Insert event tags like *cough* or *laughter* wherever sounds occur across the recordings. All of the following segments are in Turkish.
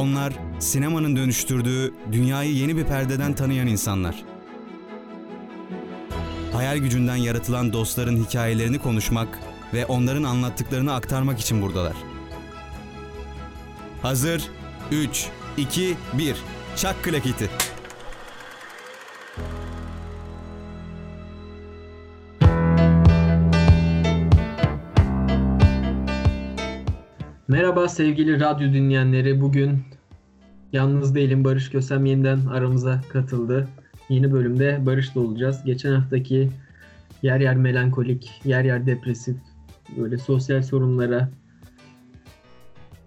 Onlar sinemanın dönüştürdüğü dünyayı yeni bir perdeden tanıyan insanlar. Hayal gücünden yaratılan dostların hikayelerini konuşmak ve onların anlattıklarını aktarmak için buradalar. Hazır 3 2 1 Çak klaketi. Merhaba sevgili radyo dinleyenleri. Bugün yalnız değilim. Barış Kösem yeniden aramıza katıldı. Yeni bölümde Barış'la olacağız. Geçen haftaki yer yer melankolik, yer yer depresif, böyle sosyal sorunlara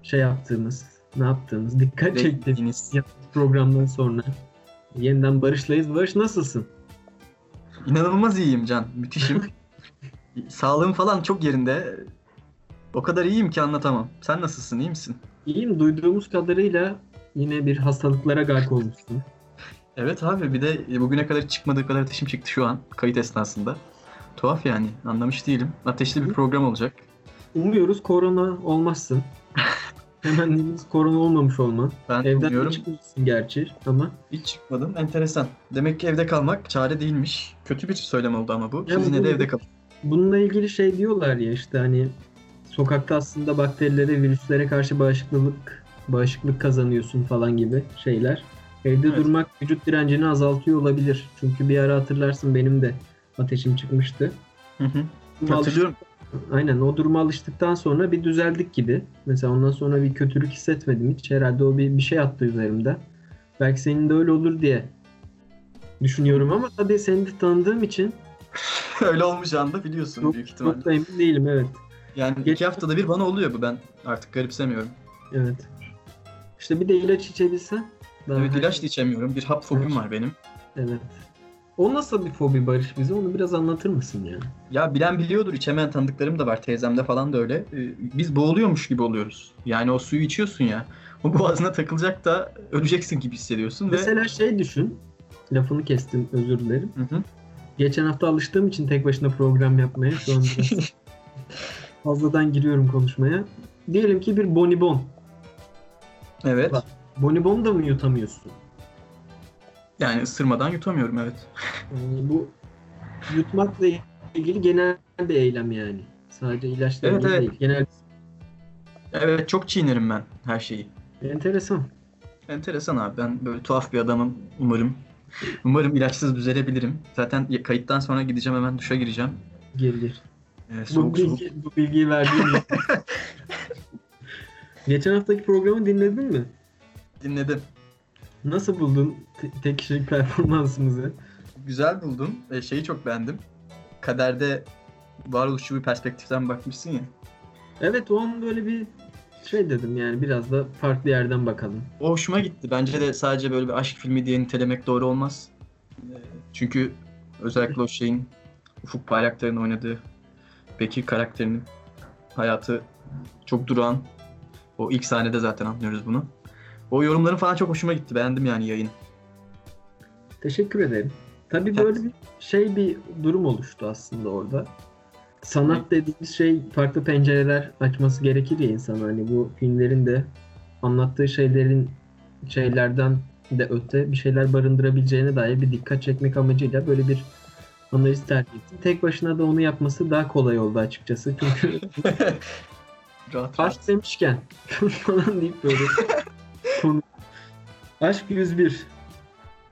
şey yaptığımız, ne yaptığımız, dikkat çektiğimiz programdan sonra yeniden Barış'layız. Barış nasılsın? İnanılmaz iyiyim Can. Müthişim. *laughs* Sağlığım falan çok yerinde. O kadar iyiyim ki anlatamam. Sen nasılsın? İyi misin? İyiyim. Duyduğumuz kadarıyla yine bir hastalıklara gark olmuşsun. Evet abi bir de bugüne kadar çıkmadığı kadar ateşim çıktı şu an kayıt esnasında. Tuhaf yani anlamış değilim. Ateşli bir program olacak. Umuyoruz korona olmazsın. *laughs* Temennimiz korona olmamış olman. Ben Evden umuyorum. çıkmışsın gerçi ama. Hiç çıkmadım. Enteresan. Demek ki evde kalmak çare değilmiş. Kötü bir söylem oldu ama bu. Ya Siz yine de evde kalın. Bununla ilgili şey diyorlar ya işte hani sokakta aslında bakterilere, virüslere karşı bağışıklık bağışıklık kazanıyorsun falan gibi şeyler. Evde Evet. durmak vücut direncini azaltıyor olabilir. Çünkü bir ara hatırlarsın benim de ateşim çıkmıştı. Hı hı. Hatırlıyorum. Aynen o duruma alıştıktan sonra bir düzeldik gibi. Mesela ondan sonra bir kötülük hissetmedim hiç. Herhalde o bir, bir şey attı üzerimde. Belki senin de öyle olur diye düşünüyorum ama tabii seni de tanıdığım için *laughs* Öyle olmayacağını da biliyorsun çok, büyük ihtimalle. çok da emin değilim evet. Yani Geç- iki haftada bir bana oluyor bu ben artık garipsemiyorum. Evet. İşte bir de ilaç içebilsen. Daha evet her ilaç da şey- içemiyorum. Bir hap fobim Evet. var benim. Evet. O nasıl bir fobi Barış bize? Onu biraz anlatır mısın ya? Ya bilen biliyordur içemeyen tanıdıklarım da var. Teyzemde falan da öyle. Ee, Biz boğuluyormuş gibi oluyoruz. Yani o suyu içiyorsun ya. O *laughs* boğazına takılacak da öleceksin gibi hissediyorsun ve Mesela şey düşün. Lafını kestim özür dilerim. Hı hı. Geçen hafta alıştığım için tek başına program yapmaya şu an biraz *laughs* fazladan giriyorum konuşmaya. Diyelim ki bir bonibon. Evet. Bak. Bonibon da mı yutamıyorsun? Yani ısırmadan yutamıyorum evet. Yani bu yutmakla ilgili genel bir eylem yani. Sadece ilaçla Evet, evet. değil. Genel Evet çok çiğnerim ben her şeyi. enteresan. Enteresan abi ben böyle tuhaf bir adamım umarım. Umarım ilaçsız düzelebilirim. Zaten kayıttan sonra gideceğim hemen duşa gireceğim. Gir gir. Ee, Bu, soğuk soğuk. bilgi, bu bilgiyi verdiğin için. *laughs* Geçen haftaki programı dinledin mi? Dinledim. Nasıl buldun te- tek kişilik performansımızı? Güzel buldum. Ee, şeyi çok beğendim. Kaderde varoluşçu bir perspektiften bakmışsın ya. Evet o an böyle bir şey dedim yani biraz da farklı yerden bakalım. O hoşuma gitti. Bence de sadece böyle bir aşk filmi diye nitelemek doğru olmaz. Ee, Çünkü özellikle o şeyin Ufuk Bayraktar'ın oynadığı Bekir karakterinin hayatı çok durağan. O ilk sahnede zaten anlıyoruz bunu. O yorumların falan çok hoşuma gitti. Beğendim yani yayın. Teşekkür ederim. Tabii böyle bir şey bir durum oluştu aslında orada. Sanat dediğimiz şey farklı pencereler açması gerekir ya insan hani bu filmlerin de anlattığı şeylerin şeylerden de öte bir şeyler barındırabileceğine dair bir dikkat çekmek amacıyla böyle bir analiz tercih ettim. Tek başına da onu yapması daha kolay oldu açıkçası. Çünkü *laughs* Rahat aşk demişken *laughs* falan deyip böyle *laughs* konu. Aşk 101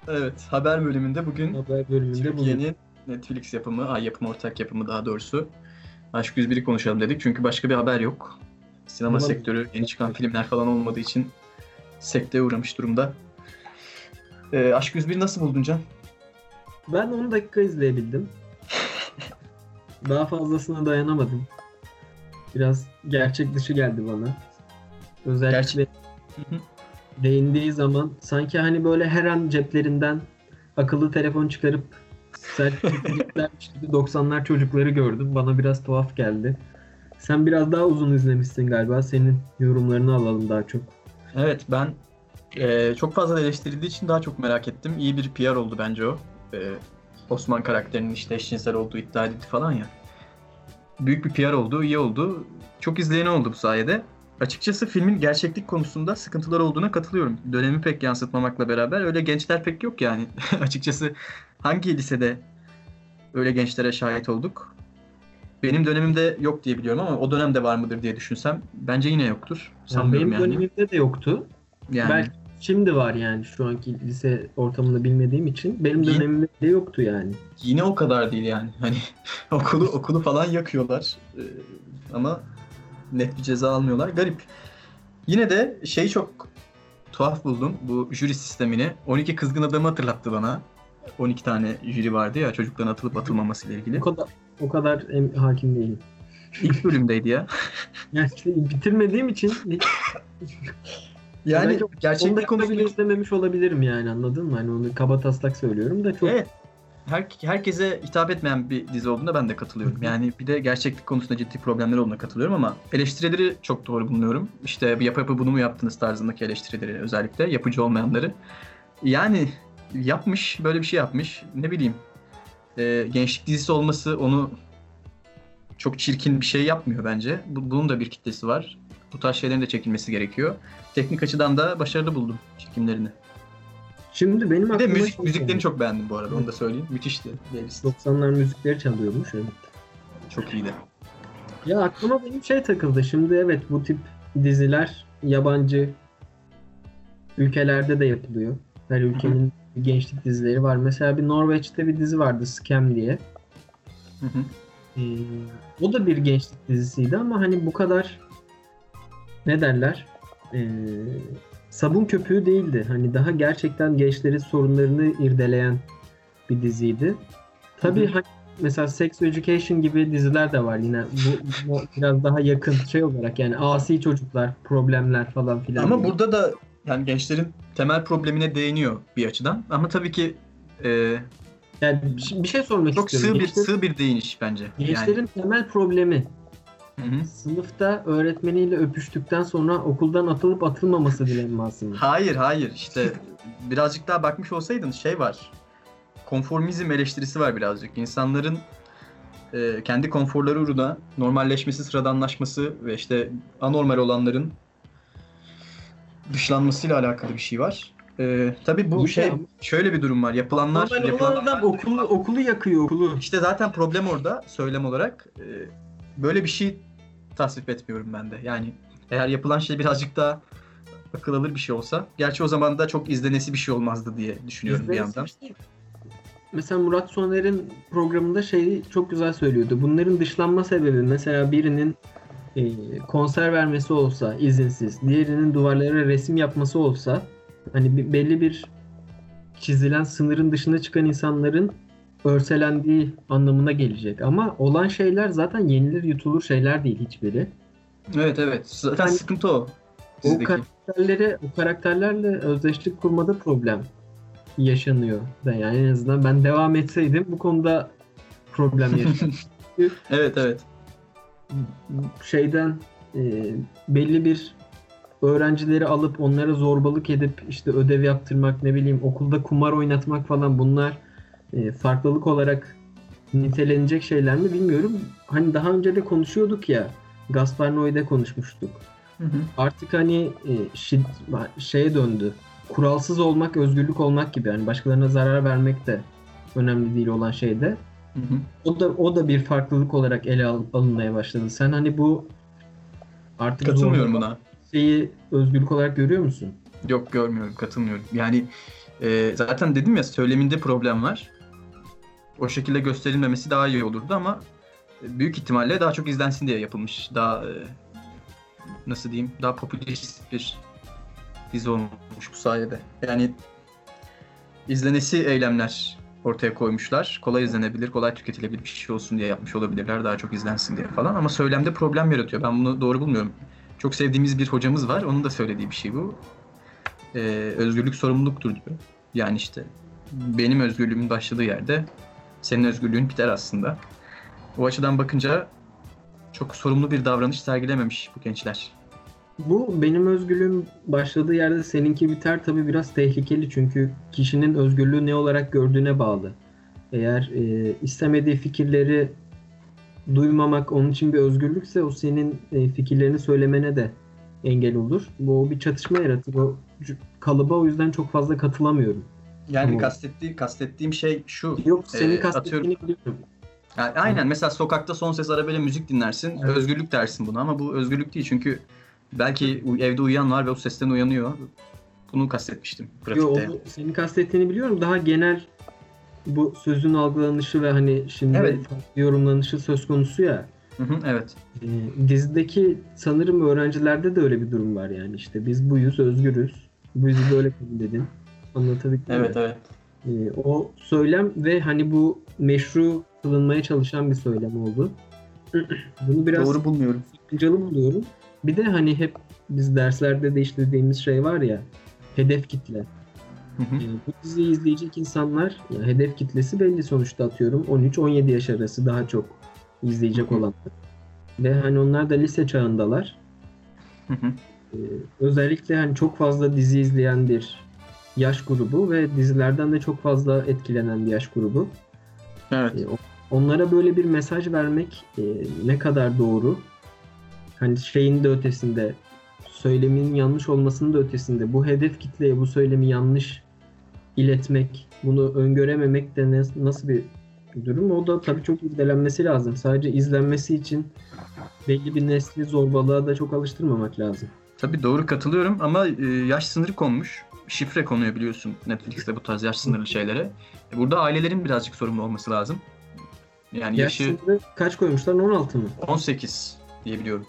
Evet. Haber bölümünde bugün haber bölümünde. Türkiye'nin Netflix yapımı, ay yapımı, ortak yapımı daha doğrusu. Aşk 101'i konuşalım dedik. Çünkü başka bir haber yok. Sinema Tamam. sektörü, yeni çıkan filmler falan olmadığı için sekteye uğramış durumda. Ee, Aşk 101'i nasıl buldun Can? Ben 10 dakika izleyebildim. Daha fazlasına dayanamadım. Biraz gerçek dışı geldi bana. Özellikle hı. değindiği zaman sanki hani böyle her an ceplerinden akıllı telefon çıkarıp gibi 90'lar çocukları gördüm. Bana biraz tuhaf geldi. Sen biraz daha uzun izlemişsin galiba. Senin yorumlarını alalım daha çok. Evet ben e, çok fazla eleştirildiği için daha çok merak ettim. İyi bir PR oldu bence o. E, Osman karakterinin işte eşcinsel olduğu iddia edildi falan ya. Büyük bir PR oldu, iyi oldu. Çok izleyen oldu bu sayede. açıkçası filmin gerçeklik konusunda sıkıntılar olduğuna katılıyorum. Dönemi pek yansıtmamakla beraber öyle gençler pek yok yani. *laughs* açıkçası hangi lisede öyle gençlere şahit olduk? Benim dönemimde yok diye biliyorum ama o dönemde var mıdır diye düşünsem bence yine yoktur. Yani Sanmıyorum benim yani. dönemimde de yoktu. yani. Belki şimdi var yani şu anki lise ortamında bilmediğim için. Benim dönemimde de yoktu yani. Yine o kadar değil yani. Hani *laughs* okulu okulu falan yakıyorlar. Ee, ama net bir ceza almıyorlar. Garip. Yine de şey çok tuhaf buldum. Bu jüri sistemini. 12 kızgın adamı hatırlattı bana. 12 tane jüri vardı ya çocukların atılıp atılmaması ile ilgili. O kadar o kadar em- hakim değilim. İlk bölümdeydi ya. *laughs* Yani bitirmediğim için *laughs* Yani Belki Onu gerçeklik da konusunda bile izlememiş olabilirim yani anladın mı? Hani onu kaba taslak söylüyorum da çok Evet. Her, herkese hitap etmeyen bir dizi olduğunda ben de katılıyorum. Yani bir de gerçeklik konusunda ciddi problemler olduğuna katılıyorum ama eleştirileri çok doğru bulunuyorum. İşte bir yapı yapı bunu mu yaptınız tarzındaki eleştirileri özellikle yapıcı olmayanları. Yani yapmış böyle bir şey yapmış ne bileyim e, gençlik dizisi olması onu çok çirkin bir şey yapmıyor bence. Bu- bunun da bir kitlesi var. Bu tarz şeylerin de çekilmesi gerekiyor. Teknik açıdan da başarılı buldum çekimlerini. Şimdi benim Bir de aklıma müzik şey müziklerini geldi. çok beğendim bu arada onu da söyleyeyim. Müthişti playlist. 90'lar müzikleri çalıyormuş evet. Çok iyiydi. Ya aklıma benim şey takıldı. Şimdi evet bu tip diziler yabancı ülkelerde de yapılıyor. Her ülkenin bir gençlik dizileri var. Mesela bir Norveç'te bir dizi vardı Scam diye. Hı hı. Ee, o da bir gençlik dizisiydi ama hani bu kadar ne derler Ee, sabun köpüğü değildi. Hani daha gerçekten gençlerin sorunlarını irdeleyen bir diziydi. Tabii hani mesela Sex Education gibi diziler de var yine. Bu, bu biraz daha yakın şey olarak yani asi çocuklar, problemler falan filan. Ama gibi. burada da yani gençlerin temel problemine değiniyor bir açıdan. Ama tabii ki e, yani bir- şey sormak çok istiyorum. sığ bir Gençler- sığ bir değiniş bence. gençlerin temel problemi Yani. Hı hı. sınıfta öğretmeniyle öpüştükten sonra okuldan atılıp atılmaması dilenmesi mi? *laughs* Hayır hayır işte birazcık daha bakmış olsaydın şey var. Konformizm eleştirisi var birazcık. İnsanların e, kendi konforları uğruna normalleşmesi, sıradanlaşması ve işte anormal olanların dışlanmasıyla alakalı bir şey var. E, tabii bu İyi şey ama- şöyle bir durum var. Yapılanlar, Normal yapılanlar adam okulu, okulu yakıyor okulu. İşte zaten problem orada söylem olarak. e, böyle bir şey tasvip etmiyorum ben de. Yani eğer yapılan şey birazcık daha akıl alır bir şey olsa. Gerçi o zaman da çok izlenesi bir şey olmazdı diye düşünüyorum bir İzlenesi yandan. bir şey. Mesela Murat Soner'in programında şeyi çok güzel söylüyordu. Bunların dışlanma sebebi mesela birinin e, konser vermesi olsa izinsiz, diğerinin duvarlara resim yapması olsa hani belli bir çizilen sınırın dışına çıkan insanların örselendiği anlamına gelecek. Ama olan şeyler zaten yenilir yutulur şeyler değil hiçbiri. Evet evet. Zaten Yani- sıkıntı o. O Sizdeki. karakterlere, o karakterlerle özdeşlik kurmada problem yaşanıyor da yani en azından ben devam etseydim bu konuda problem yaşadım. *laughs* Evet evet. Şeyden e, belli bir öğrencileri alıp onlara zorbalık edip işte ödev yaptırmak ne bileyim okulda kumar oynatmak falan bunlar e, farklılık olarak nitelenecek şeyler mi bilmiyorum. Hani daha önce de konuşuyorduk ya Gaspar Noé'de konuşmuştuk. Hı hı. artık hani e, şid- şeye döndü. Kuralsız olmak, özgürlük olmak gibi. Yani başkalarına zarar vermek de önemli değil olan şeyde. Hı hı. O da o da bir farklılık olarak ele al- alınmaya başladı. Sen hani bu artık Katılmıyorum buna. şeyi özgürlük olarak görüyor musun? Yok görmüyorum, katılmıyorum. Yani e, zaten dedim ya söyleminde problem var. O şekilde gösterilmemesi daha iyi olurdu ama e, büyük ihtimalle daha çok izlensin diye yapılmış. Daha e, nasıl diyeyim? Daha popülist bir dizi olmuş bu sayede. Yani izlenesi eylemler ortaya koymuşlar. Kolay izlenebilir, kolay tüketilebilir bir şey olsun diye yapmış olabilirler. Daha çok izlensin diye falan ama söylemde problem yaratıyor. Ben bunu doğru bulmuyorum. Çok sevdiğimiz bir hocamız var. Onun da söylediği bir şey bu e, özgürlük sorumluluktur diyor. Yani işte benim özgürlüğümün başladığı yerde senin özgürlüğün biter aslında. O açıdan bakınca çok sorumlu bir davranış sergilememiş bu gençler. Bu benim özgürlüğüm başladığı yerde seninki biter tabii biraz tehlikeli çünkü kişinin özgürlüğü ne olarak gördüğüne bağlı. Eğer e, istemediği fikirleri duymamak onun için bir özgürlükse o senin e, fikirlerini söylemene de engel olur. Bu bir çatışma yaratır. O kalıba o yüzden çok fazla katılamıyorum. Yani Tamam. kastettiğim, kastettiğim şey şu. Yok senin Ee, kastettiğini biliyorum. Yani aynen mesela sokakta son ses arabayla müzik dinlersin. Evet. Özgürlük dersin buna ama bu özgürlük değil çünkü belki evde uyuyan var ve o sesten uyanıyor. Bunu kastetmiştim Yo, pratikte. onu senin kastettiğini biliyorum. Daha genel bu sözün algılanışı ve hani şimdi Evet. yorumlanışı söz konusu ya. Hı hı, evet. Ee, dizideki sanırım öğrencilerde de öyle bir durum var yani işte biz buyuz, özgürüz. Bu yüzü böyle kabul edin. Anlatabildim mi? Evet evet. Ee, o söylem ve hani bu meşru kılınmaya çalışan bir söylem oldu. *clears throat* Bunu biraz Doğru bulmuyorum. sakıncalı buluyorum. Bir de hani hep biz derslerde de işlediğimiz şey var ya hedef kitle. Hı hı. Ee, bu diziyi izleyecek insanlar ya hedef kitlesi belli sonuçta atıyorum 13-17 yaş arası daha çok izleyecek Hı hı. olanlar. Ve hani onlar da lise çağındalar. Hı hı. Ee, özellikle hani çok fazla dizi izleyen bir yaş grubu ve dizilerden de çok fazla etkilenen bir yaş grubu. Evet. O- onlara böyle bir mesaj vermek e, ne kadar doğru? Hani şeyin de ötesinde, söylemin yanlış olmasının da ötesinde bu hedef kitleye bu söylemi yanlış iletmek, bunu öngörememek de ne- nasıl bir durum? O da tabii çok irdelenmesi lazım. Sadece izlenmesi için belli bir nesli zorbalığa da çok alıştırmamak lazım. Tabii doğru katılıyorum ama e, yaş sınırı konmuş. Şifre konuyor biliyorsun Netflix'te bu tarz yaş sınırlı şeylere. Burada ailelerin birazcık sorumlu olması lazım. Yani Yaş yaşı sınırı kaç koymuşlar? 16 mı? 18 diye biliyorum.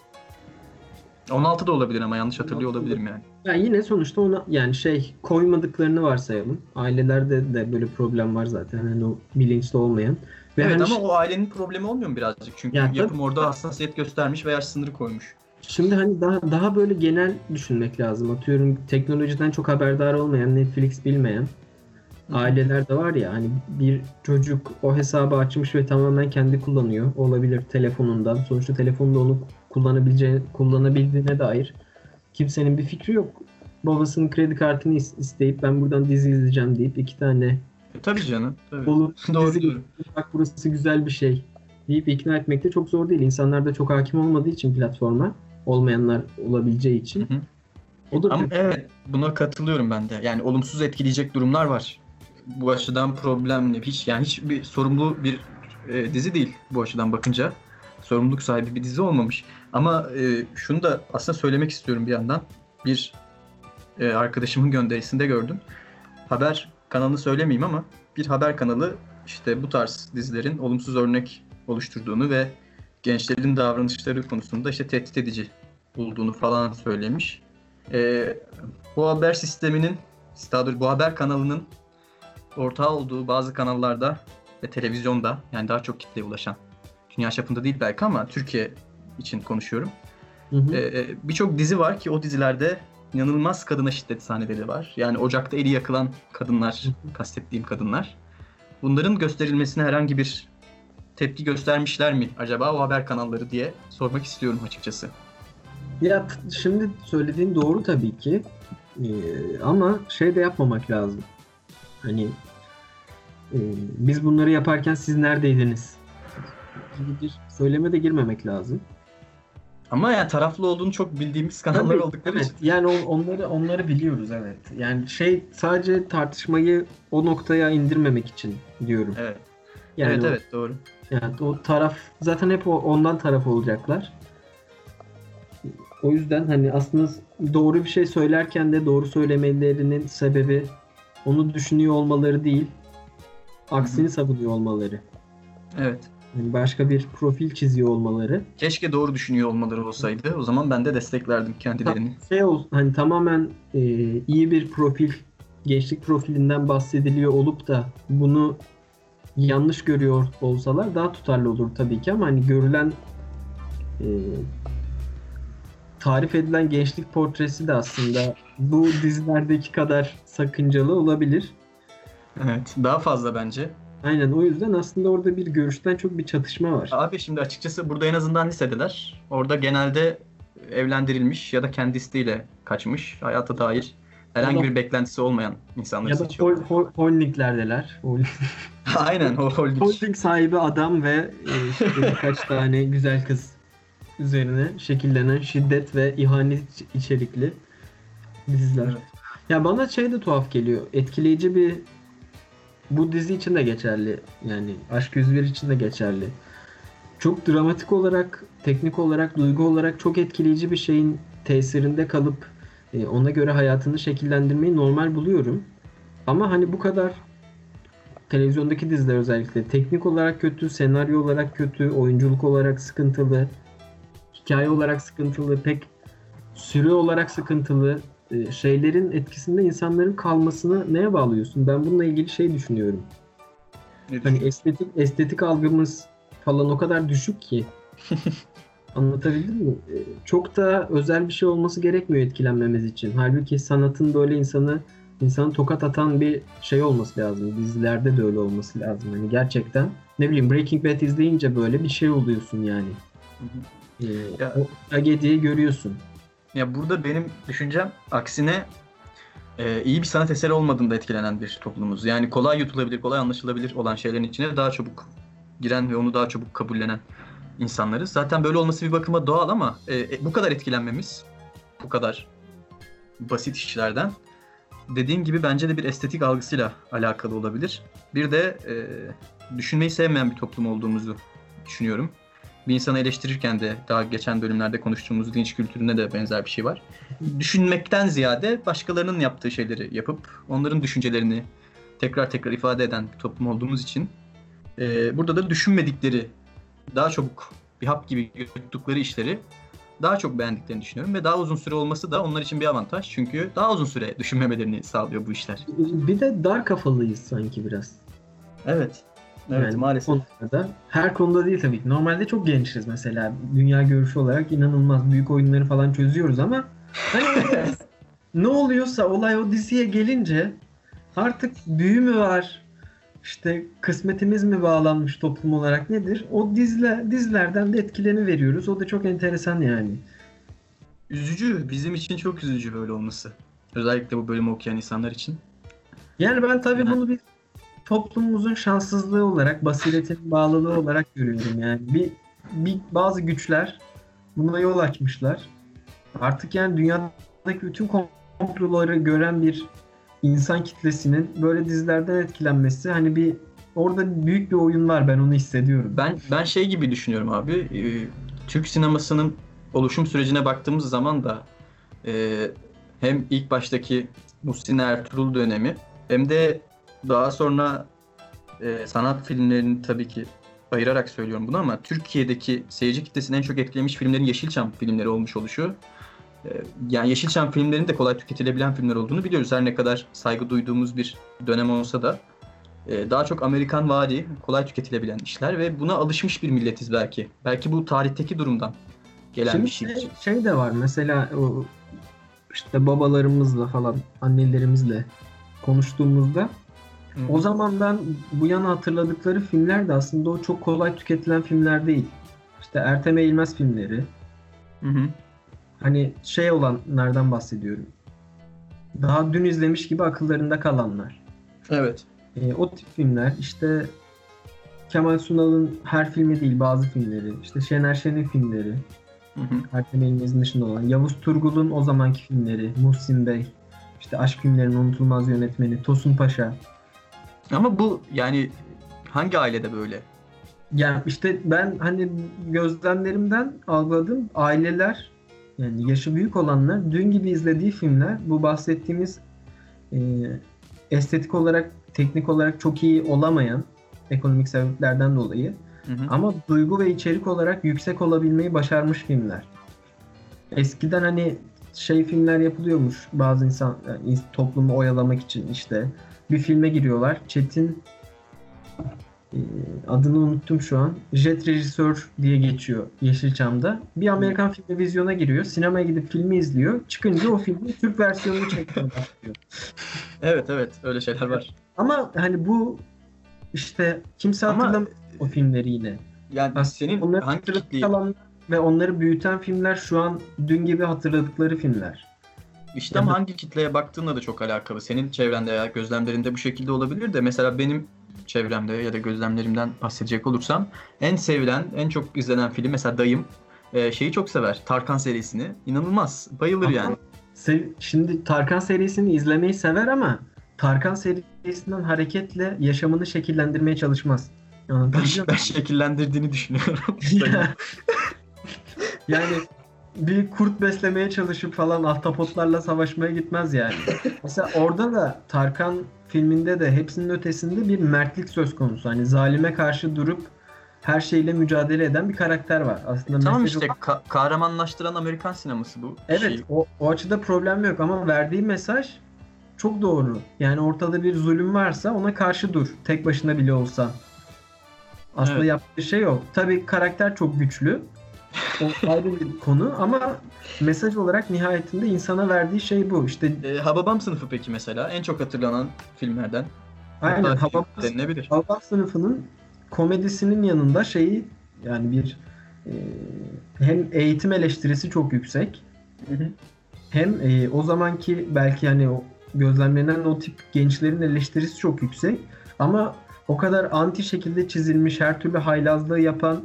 16 da olabilir ama yanlış hatırlıyor 16 olabilirim yani. Yani yine sonuçta ona yani şey koymadıklarını varsayalım. Ailelerde de böyle problem var zaten. Hani o bilinçli olmayan. Ve evet hani ama şi- o ailenin problemi olmuyor mu birazcık? Çünkü Ya tabii. yapım orada hassasiyet göstermiş ve yaş sınırı koymuş. Şimdi hani daha daha böyle genel düşünmek lazım. Atıyorum teknolojiden çok haberdar olmayan, Netflix bilmeyen aileler de var ya hani bir çocuk o hesabı açmış ve tamamen kendi kullanıyor. Olabilir telefonundan. Sonuçta telefonda onu kullanabileceği kullanabildiğine dair kimsenin bir fikri yok. Babasının kredi kartını is- isteyip ben buradan dizi izleyeceğim deyip iki tane E, tabii canım. Tabii. Olur. *laughs* doğru doğru. bak burası güzel bir şey deyip ikna etmek de çok zor değil. İnsanlar da çok hakim olmadığı için platforma olmayanlar olabileceği için. Hı hı. O da Ama evet buna katılıyorum ben de. Yani olumsuz etkileyecek durumlar var. Bu açıdan problemli. Hiç yani hiç bir sorumlu bir e, dizi değil bu açıdan bakınca. Sorumluluk sahibi bir dizi olmamış. Ama e, şunu da aslında söylemek istiyorum bir yandan. Bir e, arkadaşımın gönderisinde gördüm. Haber kanalını söylemeyeyim ama bir haber kanalı işte bu tarz dizilerin olumsuz örnek oluşturduğunu ve gençlerin davranışları konusunda işte tehdit edici bulduğunu falan söylemiş. Ee, bu haber sisteminin, daha doğrusu bu haber kanalının ortağı olduğu bazı kanallarda ve televizyonda yani daha çok kitleye ulaşan, dünya çapında değil belki ama Türkiye için konuşuyorum. Hı hı. Ee, Birçok dizi var ki o dizilerde inanılmaz kadına şiddet sahneleri var. Yani ocakta eli yakılan kadınlar, kastettiğim kadınlar. Bunların gösterilmesine herhangi bir tepki göstermişler mi acaba o haber kanalları diye sormak istiyorum açıkçası. Ya şimdi söylediğin doğru tabii ki. Ee, ama şey de yapmamak lazım. Hani e, biz bunları yaparken siz neredeydiniz? gibi bir söyleme de girmemek lazım. Ama yani taraflı olduğunu çok bildiğimiz kanallar Tabii, oldukları evet. için. Yani on- onları onları biliyoruz evet. Yani şey sadece tartışmayı o noktaya indirmemek için diyorum. Evet. Yani evet o- evet doğru. Yani o taraf zaten hep o- ondan taraf olacaklar. O yüzden hani aslında doğru bir şey söylerken de doğru söylemelerinin sebebi onu düşünüyor olmaları değil, aksini savunuyor olmaları. Evet. Yani başka bir profil çiziyor olmaları. Keşke doğru düşünüyor olmaları olsaydı. O zaman ben de desteklerdim kendilerini. Şey ol, hani tamamen e, iyi bir profil, gençlik profilinden bahsediliyor olup da bunu yanlış görüyor olsalar daha tutarlı olur tabii ki ama hani görülen e, tarif edilen gençlik portresi de aslında bu dizilerdeki kadar sakıncalı olabilir. Evet. Daha fazla bence. Aynen o yüzden aslında orada bir görüşten çok bir çatışma var. Abi şimdi açıkçası burada en azından lisedeler. Orada genelde evlendirilmiş ya da kendi isteğiyle kaçmış. Hayata dair herhangi Ya da- bir beklentisi olmayan insanları Ya da seçiyor. hol, hol, holdinglerdeler. *laughs* *laughs* Aynen o holding. Holding sahibi adam ve e, işte *laughs* birkaç tane güzel kız. üzerine şekillenen şiddet ve ihanet içerikli diziler. Evet. Ya bana şey de tuhaf geliyor. Etkileyici bir bu dizi için de geçerli. Yani Aşk 101 için de geçerli. Çok dramatik olarak, teknik olarak, duygu olarak çok etkileyici bir şeyin tesirinde kalıp e, ona göre hayatını şekillendirmeyi normal buluyorum. Ama hani bu kadar televizyondaki diziler özellikle teknik olarak kötü, senaryo olarak kötü, oyunculuk olarak sıkıntılı, hikaye olarak sıkıntılı, pek süre olarak sıkıntılı e, şeylerin etkisinde insanların kalmasını neye bağlıyorsun? Ben bununla ilgili şey düşünüyorum. Ne Hani estetik estetik algımız falan o kadar düşük ki. *laughs* Anlatabildim mi? E, Çok da özel bir şey olması gerekmiyor etkilenmemiz için. Halbuki sanatın böyle insanı insanı tokat atan bir şey olması lazım. Dizilerde de öyle olması lazım. Hani gerçekten ne bileyim Breaking Bad izleyince böyle bir şey oluyorsun yani. Hı hı. E, Ya- o tragediyi görüyorsun. Ya burada benim düşüncem aksine e, iyi bir sanat eseri olmadığında etkilenen bir toplumuz. Yani kolay yutulabilir, kolay anlaşılabilir olan şeylerin içine daha çabuk giren ve onu daha çabuk kabullenen insanlarız. Zaten böyle olması bir bakıma doğal ama e, e, bu kadar etkilenmemiz, bu kadar basit işlerden dediğin gibi bence de bir estetik algısıyla alakalı olabilir. Bir de e, düşünmeyi sevmeyen bir toplum olduğumuzu düşünüyorum. Bir insanı eleştirirken de daha geçen bölümlerde konuştuğumuz linç kültüründe de benzer bir şey var. Düşünmekten ziyade başkalarının yaptığı şeyleri yapıp onların düşüncelerini tekrar tekrar ifade eden bir toplum olduğumuz için e, burada da düşünmedikleri, daha çabuk bir hap gibi yuttukları işleri daha çok beğendiklerini düşünüyorum ve daha uzun süre olması da onlar için bir avantaj. Çünkü daha uzun süre düşünmemelerini sağlıyor bu işler. Bir de dar kafalıyız sanki biraz. Evet. Evet Yani maalesef. konularda. Her konuda değil tabii ki. Normalde çok gençiz mesela. Dünya görüşü olarak inanılmaz büyük oyunları falan çözüyoruz ama hani *laughs* ne oluyorsa olay o diziye gelince artık büyü mü var? İşte kısmetimiz mi bağlanmış toplum olarak nedir? O dizle, dizilerden de etkileni veriyoruz. O da çok enteresan yani. Üzücü. Bizim için çok üzücü böyle olması. Özellikle bu bölümü okuyan insanlar için. Yani ben tabii bunu bir toplumumuzun şanssızlığı olarak, basiretin bağlılığı olarak görüyorum yani. Bir, bir bazı güçler buna yol açmışlar. Artık yani dünyadaki bütün komploları gören bir insan kitlesinin böyle dizilerden etkilenmesi hani bir orada büyük bir oyun var ben onu hissediyorum. Ben ben şey gibi düşünüyorum abi. e, Türk sinemasının oluşum sürecine baktığımız zaman da e, hem ilk baştaki Muhsin Ertuğrul dönemi hem de daha sonra e, sanat filmlerini tabii ki ayırarak söylüyorum bunu ama Türkiye'deki seyirci kitlesini en çok etkilemiş filmlerin Yeşilçam filmleri olmuş oluşu. E, yani Yeşilçam filmlerinin de kolay tüketilebilen filmler olduğunu biliyoruz. Her ne kadar saygı duyduğumuz bir dönem olsa da e, daha çok Amerikan vari, kolay tüketilebilen işler ve buna alışmış bir milletiz belki. Belki bu tarihteki durumdan gelen Şimdi bir şey. şey, şey de var mesela o işte babalarımızla falan annelerimizle konuştuğumuzda Hı. O zamandan bu yana hatırladıkları filmler de aslında o çok kolay tüketilen filmler değil. İşte Ertem Eğilmez filmleri. Hı hı. Hani şey olanlardan bahsediyorum. Daha dün izlemiş gibi akıllarında kalanlar. Evet. Ee, o tip filmler işte Kemal Sunal'ın her filmi değil bazı filmleri. işte Şener Şen'in filmleri. Hı hı. Ertem Eğilmez'in dışında olan. Yavuz Turgul'un o zamanki filmleri. Muhsin Bey. işte aşk filmlerinin unutulmaz yönetmeni. Tosun Paşa. Ama bu yani hangi ailede böyle? Yani işte ben hani gözlemlerimden algıladığım aileler yani yaşı büyük olanlar dün gibi izlediği filmler bu bahsettiğimiz e, estetik olarak teknik olarak çok iyi olamayan ekonomik sebeplerden dolayı Hı hı. ama duygu ve içerik olarak yüksek olabilmeyi başarmış filmler. Eskiden hani şey filmler yapılıyormuş bazı insan yani toplumu oyalamak için işte bir filme giriyorlar. Çetin e, adını unuttum şu an. Jet Rejisör diye geçiyor Yeşilçam'da. Bir Amerikan filmi vizyona giriyor. Sinemaya gidip filmi izliyor. Çıkınca o filmin *laughs* Türk versiyonunu çekmeye başlıyor. Evet evet öyle şeyler var. Ama hani bu işte kimse hatırlamıyor o filmleri yine. Yani Aslında senin onları hangi kitleyi... ve onları büyüten filmler şu an dün gibi hatırladıkları filmler. İşte ama Ya da- hangi kitleye baktığınla da çok alakalı. Senin çevrende ya gözlemlerinde bu şekilde olabilir de mesela benim çevremde ya da gözlemlerimden bahsedecek olursam en sevilen, en çok izlenen film mesela Dayım e, şeyi çok sever. Tarkan serisini. İnanılmaz. Bayılır Ama yani. sev- şimdi Tarkan serisini izlemeyi sever ama Tarkan serisinden hareketle yaşamını şekillendirmeye çalışmaz. Ben, ben şekillendirdiğini düşünüyorum. *laughs* Ya- yani bir kurt beslemeye çalışıp falan ahtapotlarla savaşmaya gitmez yani. *laughs* Mesela orada da Tarkan filminde de hepsinin ötesinde bir mertlik söz konusu. Hani zalime karşı durup her şeyle mücadele eden bir karakter var. Aslında tamam mesajı- işte ka- kahramanlaştıran Amerikan sineması bu. Evet şey. o, o açıda problem yok ama verdiği mesaj çok doğru. Yani ortada bir zulüm varsa ona karşı dur. Tek başına bile olsan. Aslında Evet. yaptığı şey o. Tabii karakter çok güçlü. O ayrı bir konu ama mesaj olarak nihayetinde insana verdiği şey bu. İşte E, Hababam sınıfı peki mesela en çok hatırlanan filmlerden. aynen Hatta Hababam, denilebilir. Hababam sınıfının komedisinin yanında şeyi yani bir e, hem eğitim eleştirisi çok yüksek hem e, o zamanki belki hani o gözlemlenen o tip gençlerin eleştirisi çok yüksek ama o kadar anti şekilde çizilmiş her türlü haylazlığı yapan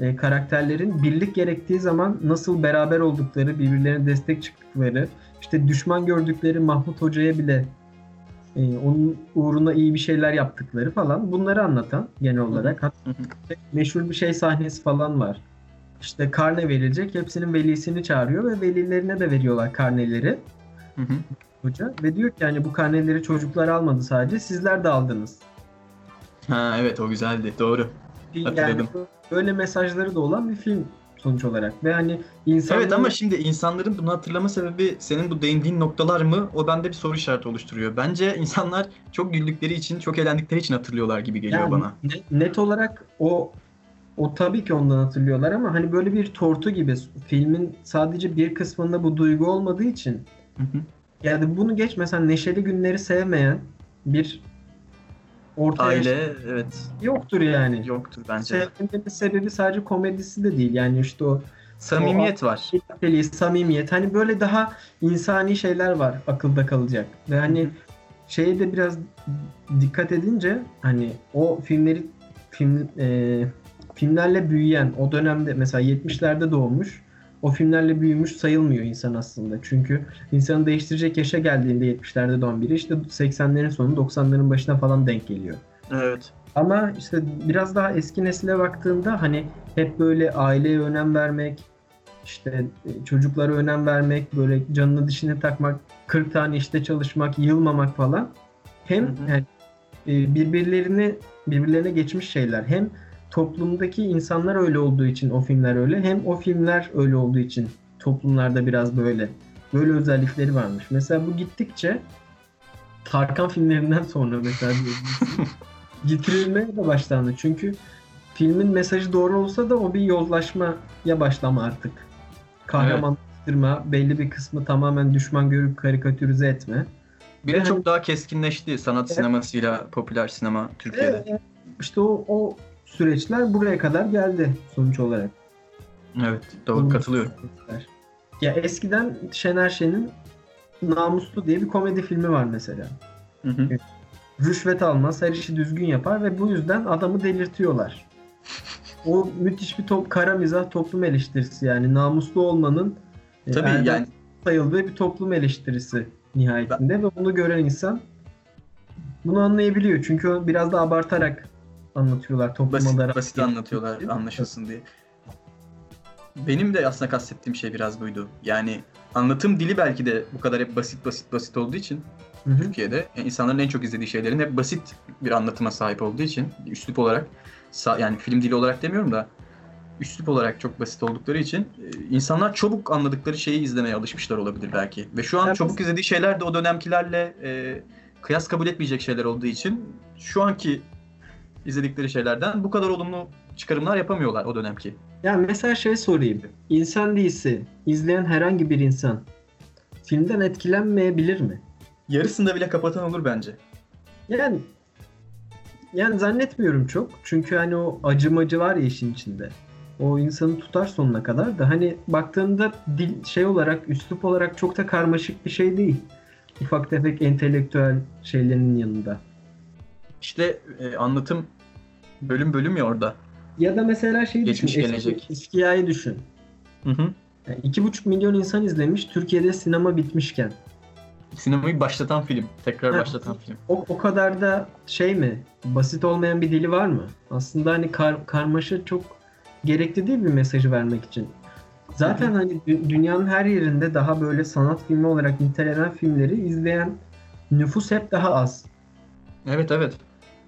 e, karakterlerin birlik gerektiği zaman nasıl beraber oldukları, birbirlerine destek çıktıkları, işte düşman gördükleri Mahmut Hoca'ya bile e, onun uğruna iyi bir şeyler yaptıkları falan bunları anlatan genel olarak. Hatta meşhur bir şey sahnesi falan var. İşte karne verilecek. Hepsinin velisini çağırıyor ve velilerine de veriyorlar karneleri Hı hı. hoca. Ve diyor ki yani bu karneleri çocuklar almadı sadece sizler de aldınız. Ha evet o güzeldi. Doğru. Yani Hatırladım. böyle mesajları da olan bir film sonuç olarak. Ve hani insanların... Evet ama şimdi insanların bunu hatırlama sebebi senin bu değindiğin noktalar mı? O bende bir soru işareti oluşturuyor. Bence insanlar çok güldükleri için, çok eğlendikleri için hatırlıyorlar gibi geliyor Yani bana. ne- Net olarak o o tabii ki ondan hatırlıyorlar ama hani böyle bir tortu gibi filmin sadece bir kısmında bu duygu olmadığı için Hı hı. yani bunu geç mesela Neşeli Günleri sevmeyen bir orta yaş Aile evet yoktur yani. yoktur bence. de. Sevmemenin sebebi sadece komedisi de değil yani işte o Samimiyet var. birlikteliği, samimiyet hani böyle daha insani şeyler var akılda kalacak ve hani şeye de biraz dikkat edince hani o filmleri film e, filmlerle büyüyen o dönemde mesela 70'lerde doğmuş o filmlerle büyümüş sayılmıyor insan aslında. Çünkü insanı değiştirecek yaşa geldiğinde 70'lerde doğan biri işte 80'lerin sonu 90'ların başına falan denk geliyor. Evet. Ama işte biraz daha eski nesile baktığında hani hep böyle aileye önem vermek, işte e, çocuklara önem vermek, böyle canını dişine takmak, 40 tane işte çalışmak, yılmamak falan. Hem Hı hı. yani e, birbirlerini birbirlerine geçmiş şeyler. Hem toplumdaki insanlar öyle olduğu için o filmler öyle, hem o filmler öyle olduğu için toplumlarda biraz böyle. Böyle özellikleri varmış. Mesela bu gittikçe Tarkan filmlerinden sonra mesela *laughs* getirilmeye de başlandı. Çünkü filmin mesajı doğru olsa da o bir yozlaşmaya başlama artık. Kahramanlaştırma, belli bir kısmı tamamen düşman görüp karikatürize etme. Bir de çok daha keskinleşti sanat Evet. sinemasıyla popüler sinema Türkiye'de. Evet, işte o, o süreçler buraya kadar geldi sonuç olarak. Evet, doğru katılıyorum. süreçler. Ya eskiden Şener Şen'in Namuslu diye bir komedi filmi var mesela. Hı hı. rüşvet almaz, her işi düzgün yapar ve bu yüzden adamı delirtiyorlar. O müthiş bir top, kara mizah toplum eleştirisi yani namuslu olmanın e, Tabii erdem yani sayıldığı bir toplum eleştirisi nihayetinde ve bunu gören insan bunu anlayabiliyor. Çünkü o biraz da abartarak anlatıyorlar topluma basit, basit anlatıyorlar için. anlaşılsın diye. Benim de aslında kastettiğim şey biraz buydu. Yani anlatım dili belki de bu kadar hep basit basit basit olduğu için Hı hı. Türkiye'de e, insanların en çok izlediği şeylerin hep basit bir anlatıma sahip olduğu için üslup olarak yani film dili olarak demiyorum da üslup olarak çok basit oldukları için e, insanlar çabuk anladıkları şeyi izlemeye alışmışlar olabilir belki. Ve şu an Evet. çabuk izlediği şeyler de o dönemkilerle e, kıyas kabul etmeyecek şeyler olduğu için şu anki izledikleri şeylerden bu kadar olumlu çıkarımlar yapamıyorlar o dönemki. Yani mesela şey sorayım. İnsan değilse izleyen herhangi bir insan filmden etkilenmeyebilir mi? Yarısında bile kapatan olur bence. Yani yani zannetmiyorum çok. Çünkü hani o acımacı var ya işin içinde. O insanı tutar sonuna kadar da hani baktığında dil şey olarak, üslup olarak çok da karmaşık bir şey değil. Ufak tefek entelektüel şeylerin yanında. İşte e, anlatım bölüm bölüm ya orada. Ya da mesela şey Geçmiş, düşün. gelecek. Eskia'yı düşün. Hı hı. Yani iki buçuk milyon insan izlemiş Türkiye'de sinema bitmişken. Sinemayı başlatan film. Tekrar Ha. başlatan film. O, o kadar da şey mi? Basit olmayan bir dili var mı? Aslında hani kar, karmaşa çok gerekli değil bir mesajı vermek için. Zaten hani dü- dünyanın her yerinde daha böyle sanat filmi olarak nitelenen filmleri izleyen nüfus hep daha az. Evet evet.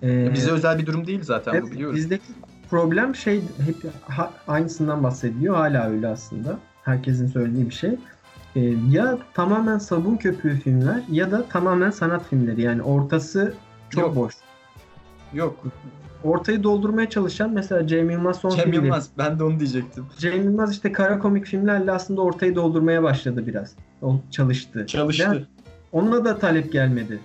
Ee, Bize özel bir durum değil zaten bu evet, biliyoruz. bizdeki problem şey hep ha- aynısından bahsediliyor. Hala öyle aslında. Herkesin söylediği bir şey. Ee, ya tamamen sabun köpüğü filmler ya da tamamen sanat filmleri. Yani ortası çok Yok. boş. Yok. ortayı doldurmaya çalışan mesela Cem Yılmaz son Cem filmleri. Yılmaz. Ben de onu diyecektim. Cem Yılmaz işte kara komik filmlerle aslında ortayı doldurmaya başladı biraz. O çalıştı. Çalıştı. Ve onunla da talep gelmedi.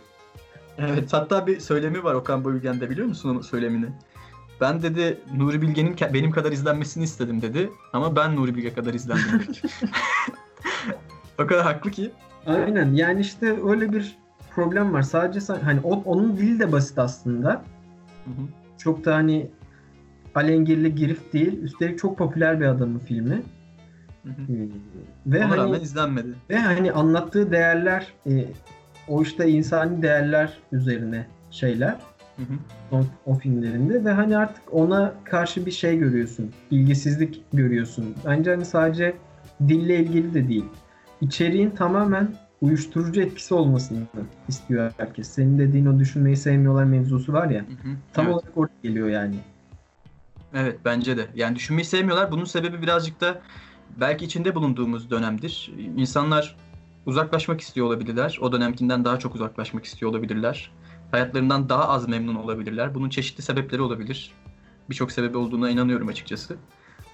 Evet hatta bir söylemi var Okan Bayülgen'de biliyor musun onun söylemini? Ben dedi Nuri Bilge'nin ke- benim kadar izlenmesini istedim dedi ama ben Nuri Bilge kadar izlendim dedi. *laughs* o kadar haklı ki. Aynen yani işte öyle bir problem var. Sadece sa- hani o- onun dili de basit aslında. Hı hı. Çok da hani alengirli girift değil. Üstelik çok popüler bir adamın filmi. Hı hı. Ee, Ve Ona hani izlenmedi. Ve hani anlattığı değerler e, o işte insani değerler üzerine şeyler Hı hı. o, o filmlerinde ve hani artık ona karşı bir şey görüyorsun. ilgisizlik görüyorsun. Bence hani sadece dille ilgili de değil. İçeriğin tamamen uyuşturucu etkisi olmasını istiyor herkes. Senin dediğin o düşünmeyi sevmiyorlar mevzusu var ya. Hı hı. Tam evet. olarak oraya geliyor yani. evet bence de. Yani düşünmeyi sevmiyorlar. Bunun sebebi birazcık da belki içinde bulunduğumuz dönemdir. İnsanlar uzaklaşmak istiyor olabilirler. O dönemkinden daha çok uzaklaşmak istiyor olabilirler. Hayatlarından daha az memnun olabilirler. Bunun çeşitli sebepleri olabilir. Birçok sebebi olduğuna inanıyorum açıkçası.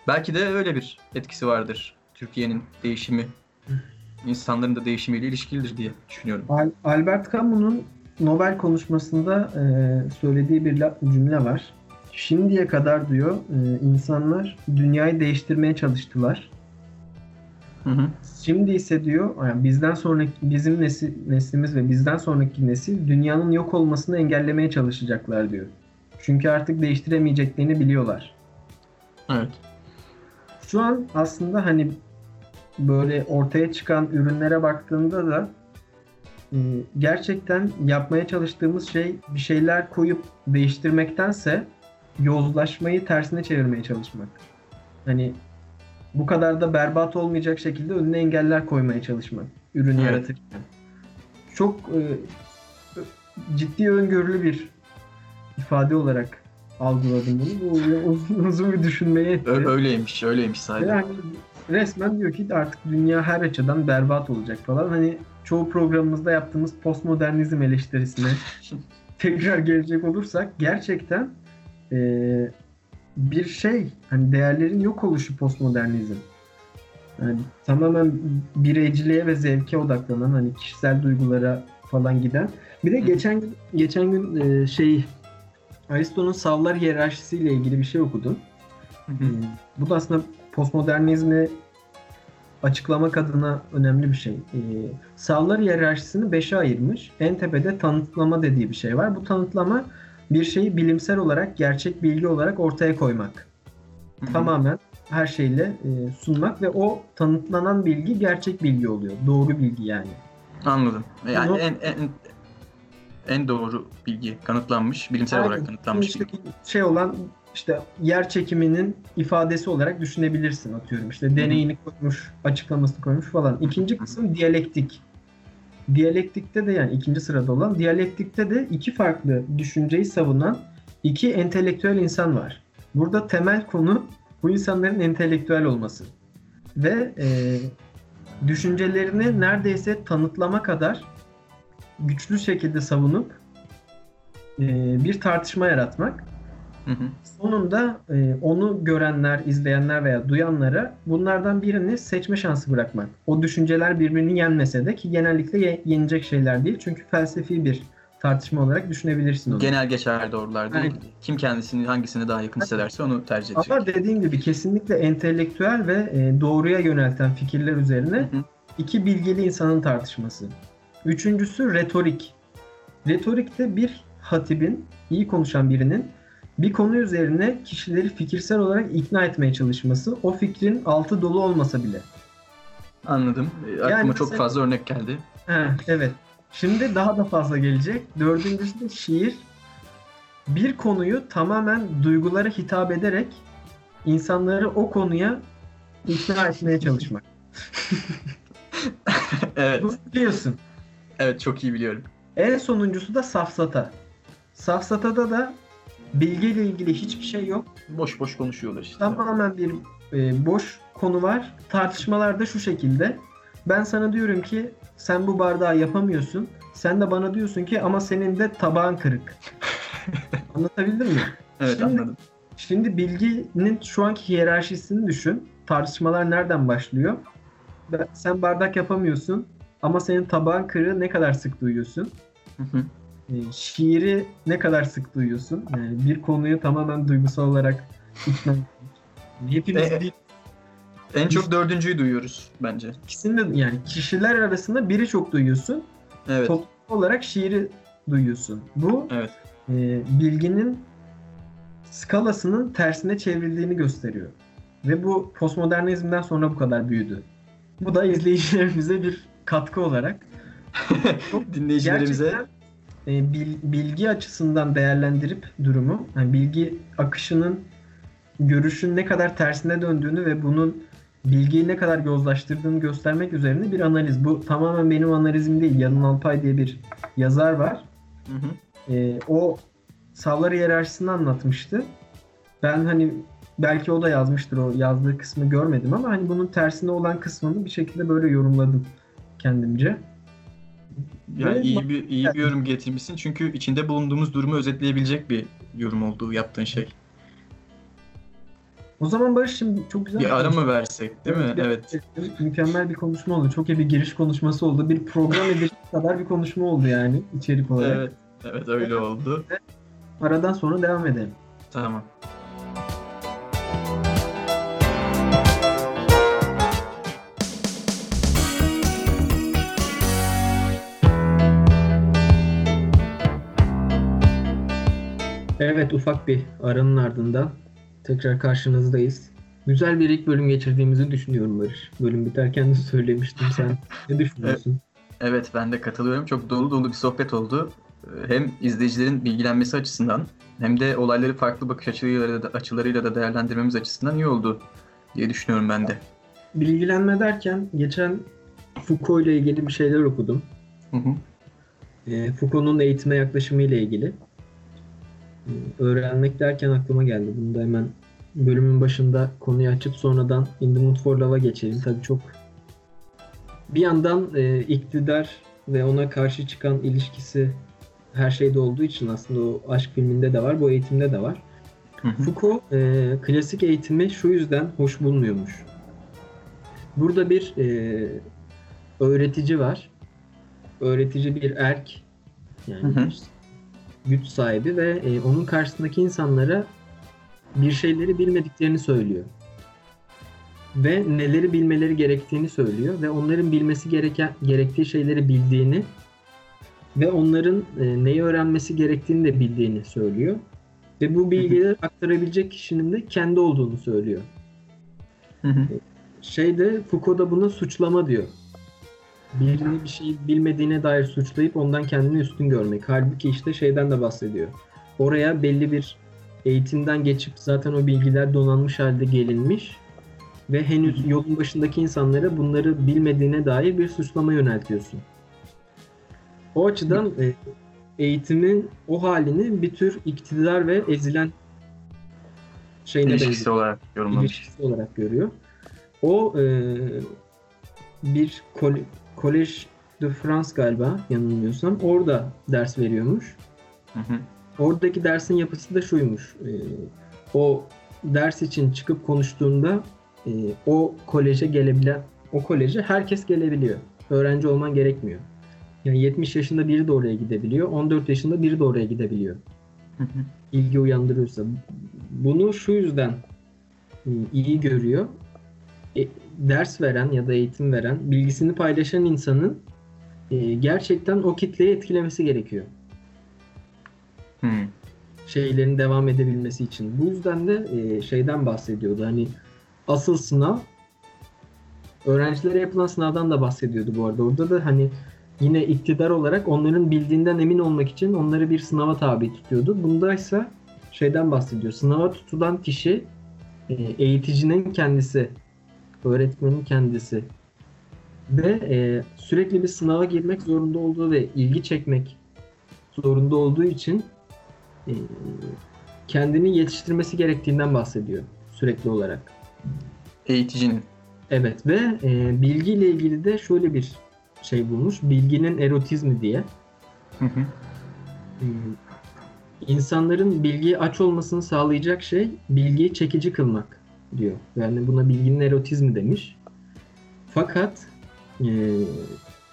Belki de öyle bir etkisi vardır. Türkiye'nin değişimi, *laughs* insanların da değişimiyle ilişkilidir diye düşünüyorum. Al- Albert Camus'un Nobel konuşmasında e, söylediği bir cümle var. Şimdiye kadar diyor e, insanlar dünyayı değiştirmeye çalıştılar. Hı hı. Şimdi ise diyor yani bizden sonraki bizim nesil, neslimiz ve bizden sonraki nesil dünyanın yok olmasını engellemeye çalışacaklar diyor. Çünkü artık değiştiremeyeceklerini biliyorlar. Evet. Şu an aslında hani böyle ortaya çıkan ürünlere baktığında da e, gerçekten yapmaya çalıştığımız şey bir şeyler koyup değiştirmektense yozlaşmayı tersine çevirmeye çalışmak. Hani bu kadar da berbat olmayacak şekilde önüne engeller koymaya çalışmak ürün Evet. yaratırken. Çok e, ciddi öngörülü bir ifade olarak algıladım bunu. Bu uzun, *laughs* uzun bir düşünmeye etti. Öyleymiş, öyleymiş sahiden. Yani resmen diyor ki artık dünya her açıdan berbat olacak falan. Hani çoğu programımızda yaptığımız postmodernizm eleştirisine *laughs* tekrar gelecek olursak gerçekten eee, bir şey hani değerlerin yok oluşu postmodernizm. Yani tamamen bireyciliğe ve zevke odaklanan hani kişisel duygulara falan giden. Bir de geçen gün geçen gün eee, şey Aristo'nun savlar hiyerarşisiyle ilgili bir şey okudum. Hmm, Bu da aslında postmodernizmi açıklamak adına önemli bir şey. Ee, sağlar hiyerarşisini beşe ayırmış. En tepede tanıtlama dediği bir şey var. Bu tanıtlama bir şeyi bilimsel olarak, gerçek bilgi olarak ortaya koymak. Hı hı. Tamamen her şeyle e, sunmak ve o tanıtlanan bilgi gerçek bilgi oluyor. Doğru bilgi yani. Anladım. Yani Bunu- en, en en doğru bilgi kanıtlanmış, bilimsel Aynen. olarak kanıtlanmış İşte bilgi. şey olan işte yer çekiminin ifadesi olarak düşünebilirsin atıyorum. İşte deneyini koymuş, açıklamasını koymuş falan. İkinci kısım diyalektik. Diyalektikte de yani ikinci sırada olan diyalektikte de iki farklı düşünceyi savunan iki entelektüel insan var. Burada temel konu bu insanların entelektüel olması. Ve e, düşüncelerini neredeyse tanıtlama kadar güçlü şekilde savunup e, bir tartışma yaratmak. Hı hı. Sonunda e, onu görenler, izleyenler veya duyanlara bunlardan birini seçme şansı bırakmak. O düşünceler birbirini yenmese de ki genellikle ye- yenecek şeyler değil. Çünkü felsefi bir tartışma olarak düşünebilirsin onu. Genel geçer doğrular değil. Aynen. Kim kendisini hangisine daha yakın hissederse onu tercih edecek. Ama dediğim gibi kesinlikle entelektüel ve e, doğruya yönelten fikirler üzerine Hı hı. iki bilgili insanın tartışması. Üçüncüsü retorik. Retorikte bir hatibin, iyi konuşan birinin bir konu üzerine kişileri fikirsel olarak ikna etmeye çalışması. O fikrin altı dolu olmasa bile. Anladım. E, Aklıma Yani çok mesela- fazla örnek geldi. Ha, evet. Şimdi daha da fazla gelecek. Dördüncüsü de şiir. Bir konuyu tamamen duygulara hitap ederek insanları o konuya ikna etmeye çalışmak. *laughs* evet. Bunu biliyorsun. Evet çok iyi biliyorum. En sonuncusu da safsata. Safsatada da bilgiyle ilgili hiçbir şey yok. Boş boş konuşuyorlar işte. Tamamen bir e, boş konu var. Tartışmalar da şu şekilde. Ben sana diyorum ki sen bu bardağı yapamıyorsun. Sen de bana diyorsun ki ama senin de tabağın kırık. *laughs* Anlatabildim mi? Evet Şimdi- anladım. Şimdi bilginin şu anki hiyerarşisini düşün. Tartışmalar nereden başlıyor? Ben- Sen bardak yapamıyorsun ama senin tabağın kırığı ne kadar sık duyuyorsun? Hı hı. E, şiiri ne kadar sık duyuyorsun? Yani bir konuyu tamamen duygusal olarak ikna etmek. Hepimiz E, bir En çok dördüncüyü duyuyoruz bence. ikisini de yani kişiler arasında biri çok duyuyorsun. Evet. Toplum olarak şiiri duyuyorsun. Bu Evet. e, bilginin skalasının tersine çevrildiğini gösteriyor. Ve bu postmodernizmden sonra bu kadar büyüdü. Bu da izleyicilerimize bir katkı olarak *laughs* Dinleyicilerimize gerçekten e, bil- bilgi açısından değerlendirip durumu, yani bilgi akışının görüşün ne kadar tersine döndüğünü ve bunun bilgiyi ne kadar yozlaştırdığını göstermek üzerine bir analiz. Bu tamamen benim analizim değil. Yalın Alpay diye bir yazar var. Hı hı. E, o savlar hiyerarşisini anlatmıştı. Ben hani belki o da yazmıştır o yazdığı kısmı görmedim ama hani bunun tersine olan kısmını bir şekilde böyle yorumladım kendimce. Yani Ve iyi bir iyi bir yorum getirmişsin çünkü içinde bulunduğumuz durumu özetleyebilecek bir yorum olduğu yaptığın şey. O zaman Barış şimdi çok güzel Bir ara konuşma- mı versek değil mi? bir- Evet. Mükemmel bir konuşma oldu. Çok iyi bir giriş konuşması oldu. Bir program edecek kadar bir konuşma oldu yani içerik olarak. Evet. Evet öyle oldu. Aradan sonra devam edelim. Tamam. Evet ufak bir aranın ardından tekrar karşınızdayız. Güzel bir ilk bölüm geçirdiğimizi düşünüyorum Barış. Bölüm biterken de söylemiştim. Sen *laughs* ne düşünüyorsun? Evet ben de katılıyorum. Çok dolu dolu bir sohbet oldu. Hem izleyicilerin bilgilenmesi açısından hem de olayları farklı bakış açılarıyla da, açılarıyla da değerlendirmemiz açısından iyi oldu diye düşünüyorum ben de. Bilgilenme derken geçen Foucault ile ilgili bir şeyler okudum. Hı hı. E, Foucault'un eğitime yaklaşımı ile ilgili. Öğrenmek derken aklıma geldi. Bunu da hemen bölümün başında konuyu açıp sonradan In the Mood for Love'a geçelim. Tabii çok bir yandan e, iktidar ve ona karşı çıkan ilişkisi her şeyde olduğu için aslında o aşk filminde de var, bu eğitimde de var. Hı hı. Foucault e, klasik eğitimi şu yüzden hoş bulmuyormuş. Burada bir e, öğretici var. Öğretici bir erk. Yani Hı hı. bir güç sahibi ve e, onun karşısındaki insanlara bir şeyleri bilmediklerini söylüyor. Ve neleri bilmeleri gerektiğini söylüyor ve onların bilmesi gereken gerektiği şeyleri bildiğini ve onların e, neyi öğrenmesi gerektiğini de bildiğini söylüyor. Ve bu bilgileri aktarabilecek kişinin de kendi olduğunu söylüyor. Şeyde Foucault da buna suçlama diyor. Birini bir şey bilmediğine dair suçlayıp ondan kendini üstün görmek. Halbuki işte şeyden de bahsediyor. Oraya belli bir eğitimden geçip zaten o bilgiler donanmış halde gelinmiş ve henüz yolun başındaki insanlara bunları bilmediğine dair bir suçlama yöneltiyorsun. O açıdan e, eğitimin o halini bir tür iktidar ve ezilen şeyine İlişkisi benziyor olarak yorumlamış. ilişkisi olarak görüyor. O e, bir kol- Collège de France galiba yanılmıyorsam orada ders veriyormuş. Hı hı. Oradaki dersin yapısı da şuymuş. E, o ders için çıkıp konuştuğunda e, o koleje gelebilen o koleje herkes gelebiliyor. Öğrenci olman gerekmiyor. Yani 70 yaşında biri de oraya gidebiliyor. 14 yaşında biri de oraya gidebiliyor. Hı hı. ilgi uyandırıyorsa. Bunu şu yüzden e, iyi görüyor. E, ders veren ya da eğitim veren, bilgisini paylaşan insanın e, gerçekten o kitleyi etkilemesi gerekiyor. Hı. şeylerin devam edebilmesi için. Bu yüzden de e, şeyden bahsediyordu. Hani asıl sınav öğrencilere yapılan sınavdan da bahsediyordu bu arada. Orada da hani yine iktidar olarak onların bildiğinden emin olmak için onları bir sınava tabi tutuyordu. Bunda ise şeyden bahsediyor. Sınava tutulan kişi e, eğiticinin kendisi, öğretmenin kendisi ve e, sürekli bir sınava girmek zorunda olduğu ve ilgi çekmek zorunda olduğu için e, kendini yetiştirmesi gerektiğinden bahsediyor sürekli olarak. Eğiticinin. Evet ve e, bilgiyle ilgili de şöyle bir şey bulmuş. Bilginin erotizmi diye. Hı hı. E, insanların bilgiye aç olmasını sağlayacak şey bilgiyi çekici kılmak diyor. Yani buna bilginin erotizmi demiş. Fakat e,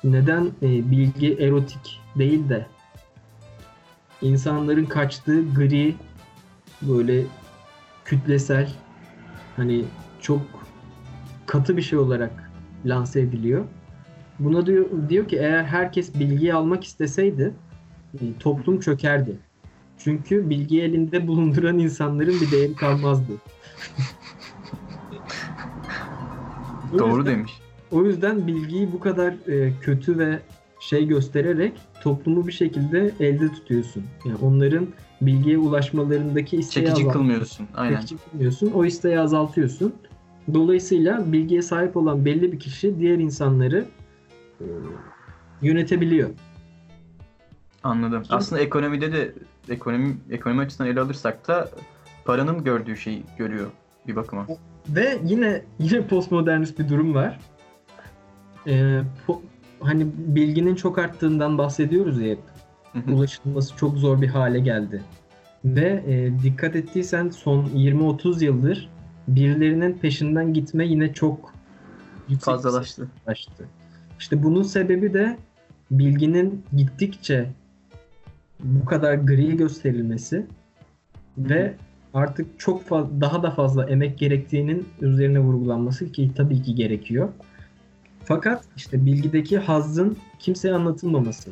neden e, bilgi erotik değil de insanların kaçtığı gri böyle kütlesel hani çok katı bir şey olarak lanse ediliyor. Buna diyor, diyor ki eğer herkes bilgiyi almak isteseydi e, toplum çökerdi. Çünkü bilgi elinde bulunduran insanların bir değeri kalmazdı. *laughs* O Doğru yüzden- demiş. o yüzden bilgiyi bu kadar e, kötü ve şey göstererek toplumu bir şekilde elde tutuyorsun. Yani onların bilgiye ulaşmalarındaki isteği Çekici azalt- kılmıyorsun. Aynen. çekici kılmıyorsun. O isteği azaltıyorsun. Dolayısıyla bilgiye sahip olan belli bir kişi diğer insanları e, yönetebiliyor. Anladım. Aslında ekonomide de ekonomi ekonomi açısından ele alırsak da paranın gördüğü şeyi görüyor bir bakıma. Ve yine yine postmodernist bir durum var. E, po- hani bilginin çok arttığından bahsediyoruz ya hep. Ulaşılması çok zor bir hale geldi. Ve e, dikkat ettiysen son 20-30 yıldır birilerinin peşinden gitme yine çok Fazlalaştı. fazlalaştı. İşte bunun sebebi de bilginin gittikçe bu kadar gri gösterilmesi ve artık çok fa- daha da fazla emek gerektiğinin üzerine vurgulanması ki tabii ki gerekiyor. Fakat işte bilgideki hazzın kimseye anlatılmaması.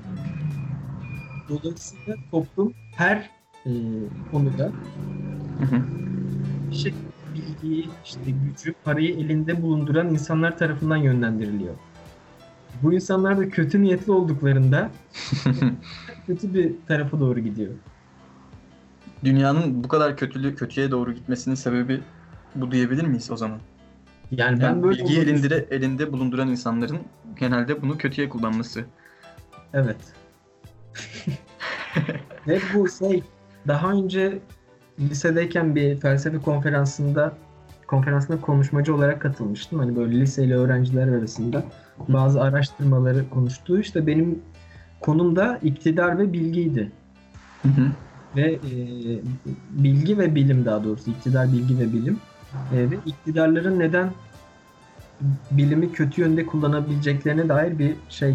Dolayısıyla toplum her e, konuda Hı hı. bir şekilde bilgiyi, işte gücü, parayı elinde bulunduran insanlar tarafından yönlendiriliyor. Bu insanlar da kötü niyetli olduklarında *laughs* kötü bir tarafa doğru gidiyor. Dünyanın bu kadar kötülüğü kötüye doğru gitmesinin sebebi bu diyebilir miyiz o zaman? Yani ben Yani böyle bilgiyi elinde elinde bulunduran insanların genelde bunu kötüye kullanması. Evet. *laughs* Ve bu şey daha önce lisedeyken bir felsefe konferansında konferansına konuşmacı olarak katılmıştım. Hani böyle liseli öğrenciler arasında bazı araştırmaları konuştuğu işte benim konum da iktidar ve bilgiydi. Hı hı. Ve e, bilgi ve bilim daha doğrusu iktidar, bilgi ve bilim. E, ve iktidarların neden bilimi kötü yönde kullanabileceklerine dair bir şey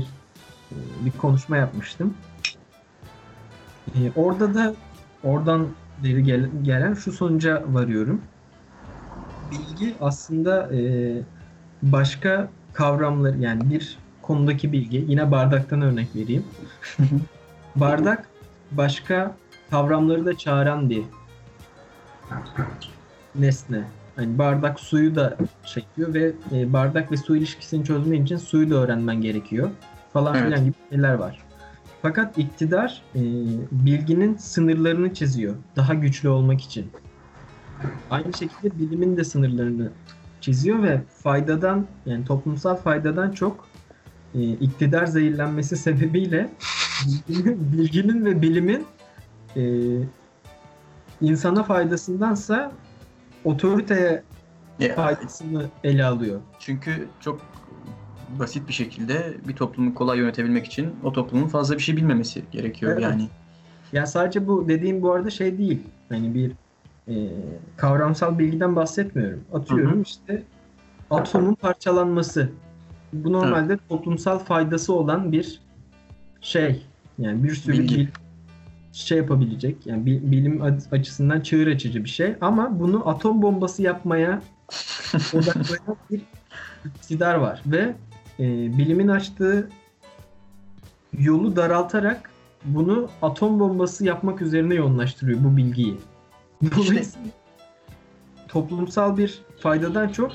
e, bir konuşma yapmıştım. E, orada da oradan beri gel- gelen şu sonuca varıyorum. Bilgi aslında e, başka kavramlar yani bir konudaki bilgi yine bardaktan örnek vereyim. Bardak başka kavramları da çağıran bir nesne. Hani bardak suyu da şey diyor ve e, bardak ve su ilişkisini çözmek için suyu da öğrenmen gerekiyor falan Evet. filan gibi şeyler var. Fakat iktidar e, bilginin sınırlarını çiziyor daha güçlü olmak için. Aynı şekilde bilimin de sınırlarını çiziyor ve faydadan yani toplumsal faydadan çok e, iktidar zehirlenmesi *laughs* sebebiyle bilginin, bilginin ve bilimin e, insana faydasındansa otoriteye Ya, faydasını ele alıyor. çünkü çok basit bir şekilde bir toplumu kolay yönetebilmek için o toplumun fazla bir şey bilmemesi gerekiyor Evet. yani. Ya sadece bu dediğim bu arada şey değil. Hani bir e, kavramsal bilgiden bahsetmiyorum. Atıyorum Hı hı. işte atomun parçalanması. Bu normalde toplumsal faydası olan bir şey. Yani bir sürü Bilgi. bil- şey yapabilecek. Yani bi- bilim açısından çığır açıcı bir şey. Ama bunu atom bombası yapmaya *laughs* odaklayan bir iktidar var. Ve e, bilimin açtığı yolu daraltarak bunu atom bombası yapmak üzerine yoğunlaştırıyor bu bilgiyi. Dolayısıyla toplumsal bir faydadan çok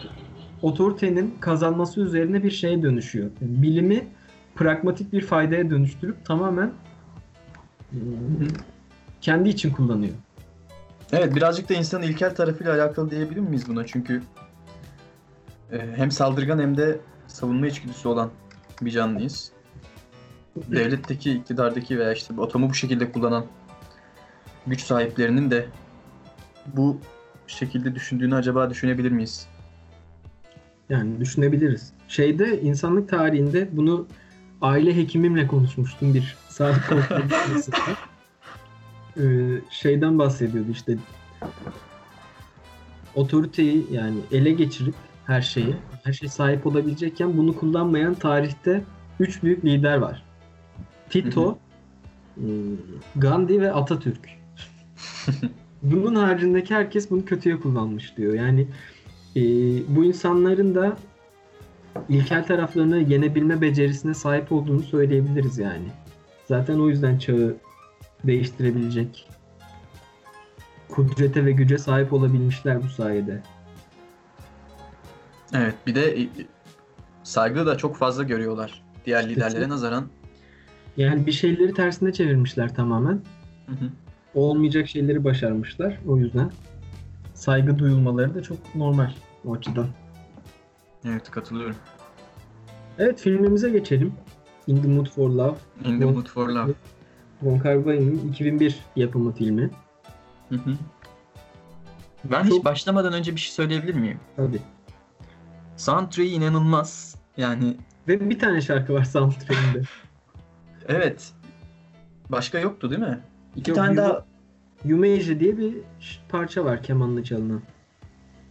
otoritenin kazanması üzerine bir şeye dönüşüyor. Yani bilimi pragmatik bir faydaya dönüştürüp tamamen kendi için kullanıyor. Evet birazcık da insanın ilkel tarafıyla alakalı diyebilir miyiz buna? Çünkü e, hem saldırgan hem de savunma içgüdüsü olan bir canlıyız. Devletteki, iktidardaki veya işte atomu bu şekilde kullanan güç sahiplerinin de bu şekilde düşündüğünü acaba düşünebilir miyiz? Yani düşünebiliriz. Şeyde insanlık tarihinde bunu aile hekimimle konuşmuştum bir Sağlık kontrolü ee, şeyden bahsediyordu işte otoriteyi yani ele geçirip her şeyi, her şey sahip olabilecekken bunu kullanmayan tarihte üç büyük lider var. Tito, e, Gandhi ve Atatürk. Bunun haricindeki herkes bunu kötüye kullanmış diyor. Yani e, bu insanların da ilkel taraflarını yenebilme becerisine sahip olduğunu söyleyebiliriz yani. Zaten o yüzden çağı değiştirebilecek kudrete ve güce sahip olabilmişler bu sayede. Evet bir de e, saygı da çok fazla görüyorlar diğer liderlere nazaran. Yani bir şeyleri tersine çevirmişler tamamen. Hı hı. Olmayacak şeyleri başarmışlar. O yüzden saygı duyulmaları da çok normal o açıdan. Evet katılıyorum. Evet filmimize geçelim. In the Mood for Love. In the Mood for Love. Von Kar-wai'nin 2001 yapımı filmi. Hı hı. Ben Çok- hiç başlamadan önce bir şey söyleyebilir miyim? Tabii. Soundtrack'i inanılmaz. Yani Ve bir tane şarkı var soundtrack'inde. *laughs* evet. Başka yoktu değil mi? İki Yok, tane daha Yumeji diye bir parça var kemanla çalınan.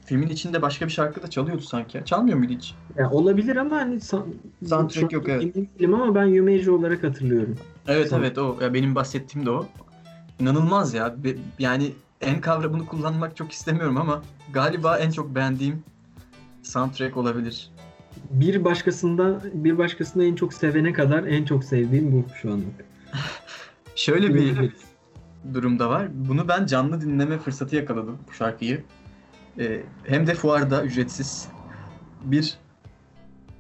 Filmin içinde başka bir şarkı da çalıyordu sanki. Çalmıyor muydu hiç? Yani olabilir ama hani Soundtrack yok, evet. emin değilim ama ben Yumeji olarak hatırlıyorum. Evet Tamam. evet o. Ya benim bahsettiğim de o. İnanılmaz ya. Be- Yani en kavramını kullanmak çok istemiyorum ama galiba en çok beğendiğim soundtrack olabilir. Bir başkasında bir başkasını en çok sevene kadar en çok sevdiğim bu şu anlık. Şöyle bir durumda var. Bunu ben canlı dinleme fırsatı yakaladım bu şarkıyı. Ee, hem de fuarda ücretsiz bir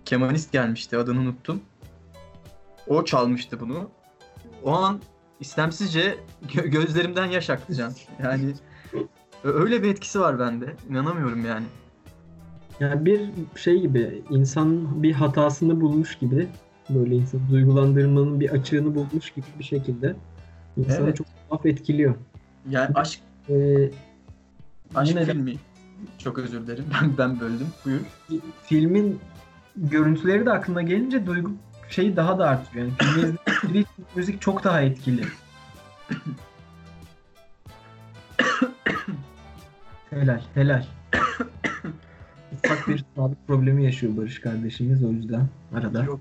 kemanist gelmişti adını unuttum. O çalmıştı bunu. O an istemsizce gö- gözlerimden yaş aktı can. Yani öyle bir etkisi var bende. İnanamıyorum yani. Yani bir şey gibi insan bir hatasını bulmuş gibi böyle insan duygulandırmanın bir açığını bulmuş gibi bir şekilde insanı Evet. çok tuhaf etkiliyor. Yani aşk Ee, aşk Yine de- filmi. Çok özür dilerim. *laughs* Ben ben böldüm. Buyur. filmin görüntüleri de aklına gelince duygu şeyi daha da artıyor. Yani filmi müzik çok daha etkili. *coughs* helal, helal. Ufak bir sağlık problemi yaşıyor Barış kardeşimiz o yüzden arada. Yok.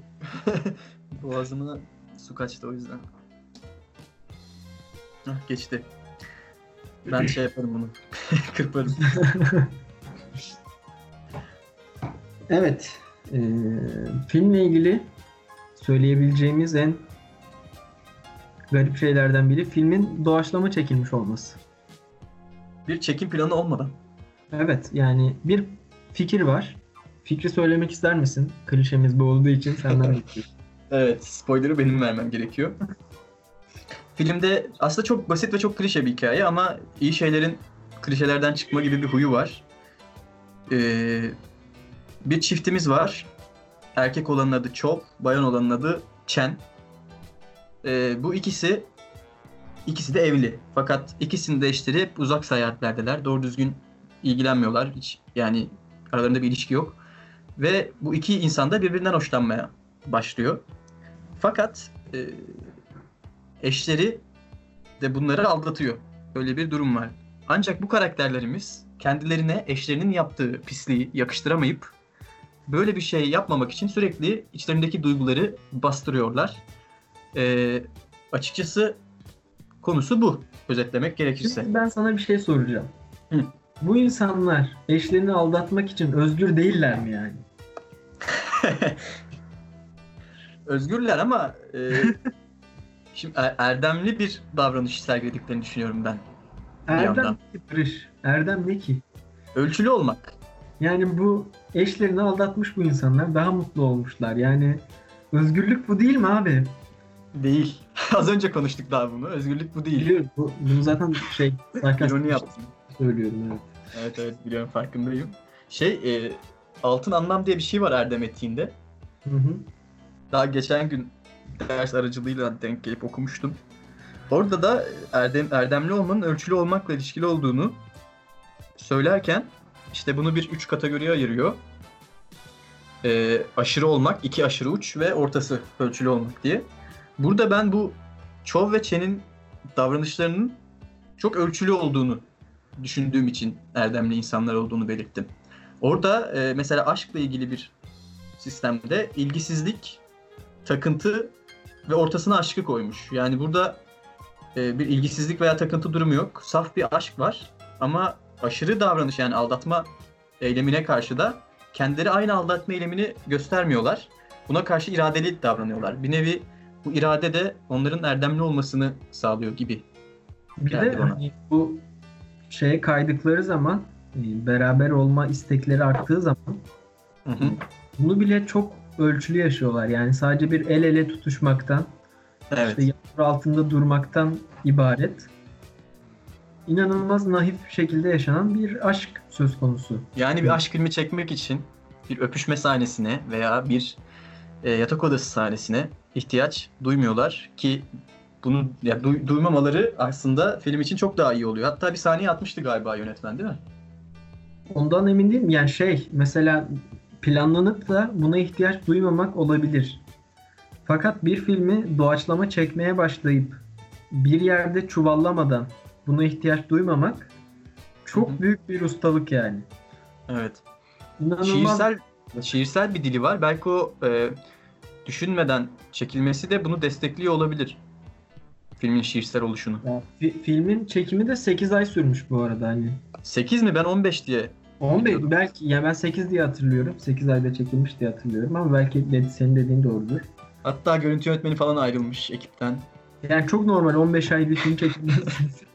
*laughs* Boğazıma su kaçtı o yüzden. Hah, geçti. Ben şey yaparım bunu. *laughs* Kırparım. *laughs* Evet. eee, filmle ilgili söyleyebileceğimiz en garip şeylerden biri filmin doğaçlama çekilmiş olması. Bir çekim planı olmadan. Evet yani bir fikir var. Fikri söylemek ister misin? Klişemiz bu olduğu için senden. *laughs* Evet, spoiler'ı benim vermem gerekiyor. Filmde aslında çok basit ve çok klişe bir hikaye ama iyi şeylerin klişelerden çıkma gibi bir huyu var. Ee, bir çiftimiz var. Erkek olanın adı Chop, bayan olanın adı Chen. Ee, bu ikisi ikisi de evli. Fakat ikisini de eşleri hep uzak seyahatlerdeler. Doğru düzgün ilgilenmiyorlar. Hiç yani aralarında bir ilişki yok. Ve bu iki insan da birbirinden hoşlanmaya başlıyor. Fakat e, eşleri de bunları aldatıyor. Böyle bir durum var. Ancak bu karakterlerimiz kendilerine eşlerinin yaptığı pisliği yakıştıramayıp böyle bir şey yapmamak için sürekli içlerindeki duyguları bastırıyorlar. E, açıkçası konusu bu. Özetlemek gerekirse. Şimdi ben sana bir şey soracağım. Hı. Bu insanlar eşlerini aldatmak için özgür değiller mi yani? *laughs* Özgürler ama e, *laughs* Şimdi er- erdemli bir davranış sergilediklerini düşünüyorum ben. Erdem ne Barış? Erdem ne ki? Ölçülü olmak. Yani bu eşlerini aldatmış bu insanlar daha mutlu olmuşlar. Yani özgürlük bu değil mi abi? Değil. *laughs* Az önce konuştuk daha bunu. Özgürlük bu değil. Biliyorum. Bu, bunu zaten şey *laughs* İroni bir yaptım. şey söylüyorum evet. Evet evet biliyorum farkındayım. Şey e, altın anlam diye bir şey var Erdem etiğinde. Hı hı. Daha geçen gün ders aracılığıyla denk gelip okumuştum. Orada da erdem, erdemli olmanın ölçülü olmakla ilişkili olduğunu söylerken işte bunu bir üç kategoriye ayırıyor. Ee, aşırı olmak, iki aşırı uç ve ortası ölçülü olmak diye. Burada ben bu Chov ve Chen'in davranışlarının çok ölçülü olduğunu düşündüğüm için erdemli insanlar olduğunu belirttim. Orada e, mesela aşkla ilgili bir sistemde ilgisizlik, takıntı ve ortasına aşkı koymuş. Yani burada e, bir ilgisizlik veya takıntı durumu yok. Saf bir aşk var ama aşırı davranış yani aldatma eylemine karşı da kendileri aynı aldatma eylemini göstermiyorlar. Buna karşı iradeli davranıyorlar. Bir nevi bu irade de onların erdemli olmasını sağlıyor gibi. Bir Geldi de bana. hani bu şeye kaydıkları zaman e, beraber olma istekleri arttığı zaman Hı hı. bunu bile çok ölçülü yaşıyorlar. Yani sadece bir el ele tutuşmaktan, Evet. işte yağmur altında durmaktan ibaret. İnanılmaz naif şekilde yaşanan bir aşk söz konusu. Yani bir aşk filmi çekmek için bir öpüşme sahnesine veya bir e, yatak odası sahnesine ihtiyaç duymuyorlar ki bunu ya duy- duymamaları aslında film için çok daha iyi oluyor. Hatta bir saniye atmıştı galiba yönetmen değil mi? Ondan emin değilim. Yani şey mesela planlanıp da buna ihtiyaç duymamak olabilir. Fakat bir filmi doğaçlama çekmeye başlayıp bir yerde çuvallamadan buna ihtiyaç duymamak çok büyük bir ustalık yani. Evet. İnanılmaz. Şiirsel şiirsel bir dili var. Belki o e, düşünmeden çekilmesi de bunu destekliyor olabilir. Filmin şiirsel oluşunu. Ya, fi- filmin çekimi de 8 ay sürmüş bu arada hani. 8 mi? Ben 15 diye 15 Biliyordum. belki ya ben 8 diye hatırlıyorum. 8 ayda çekilmiş diye hatırlıyorum ama belki de, senin dediğin doğrudur. Hatta görüntü yönetmeni falan ayrılmış ekipten. Yani çok normal 15 ay bir film çekilmesi.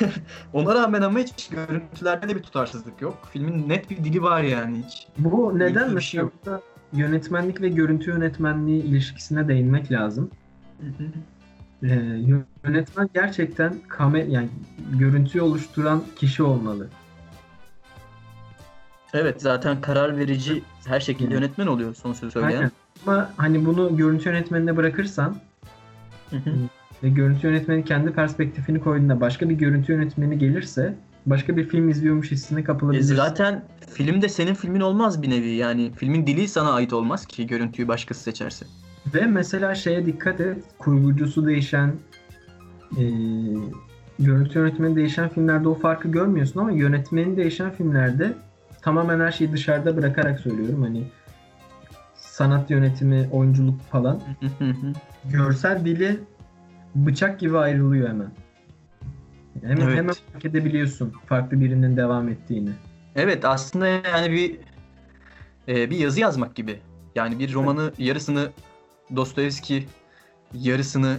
*laughs* Ona rağmen ama hiç görüntülerde de bir tutarsızlık yok. Filmin net bir dili var yani hiç. Bu neden bir şey yok. yönetmenlik ve görüntü yönetmenliği ilişkisine değinmek lazım. Ee, yönetmen gerçekten kamer yani görüntüyü oluşturan kişi olmalı. Evet zaten karar verici her şekilde yönetmen oluyor son sözü söyleyen. Aynen. Ama hani bunu görüntü yönetmenine bırakırsan Hı hı. ve görüntü yönetmeni kendi perspektifini koyduğunda başka bir görüntü yönetmeni gelirse başka bir film izliyormuş hissine E kapılabilirsin. zaten film de senin filmin olmaz bir nevi yani filmin dili sana ait olmaz ki görüntüyü başkası seçerse. Ve mesela şeye dikkat et, kurgucusu değişen, e, görüntü yönetmeni değişen filmlerde o farkı görmüyorsun ama yönetmeni değişen filmlerde tamamen her şeyi dışarıda bırakarak söylüyorum. Hani sanat yönetimi, oyunculuk falan. *laughs* Görsel dili bıçak gibi ayrılıyor hemen. Hemen, Evet. hemen fark edebiliyorsun farklı birinin devam ettiğini. evet aslında yani bir e, bir yazı yazmak gibi. Yani bir romanı yarısını Dostoyevski yarısını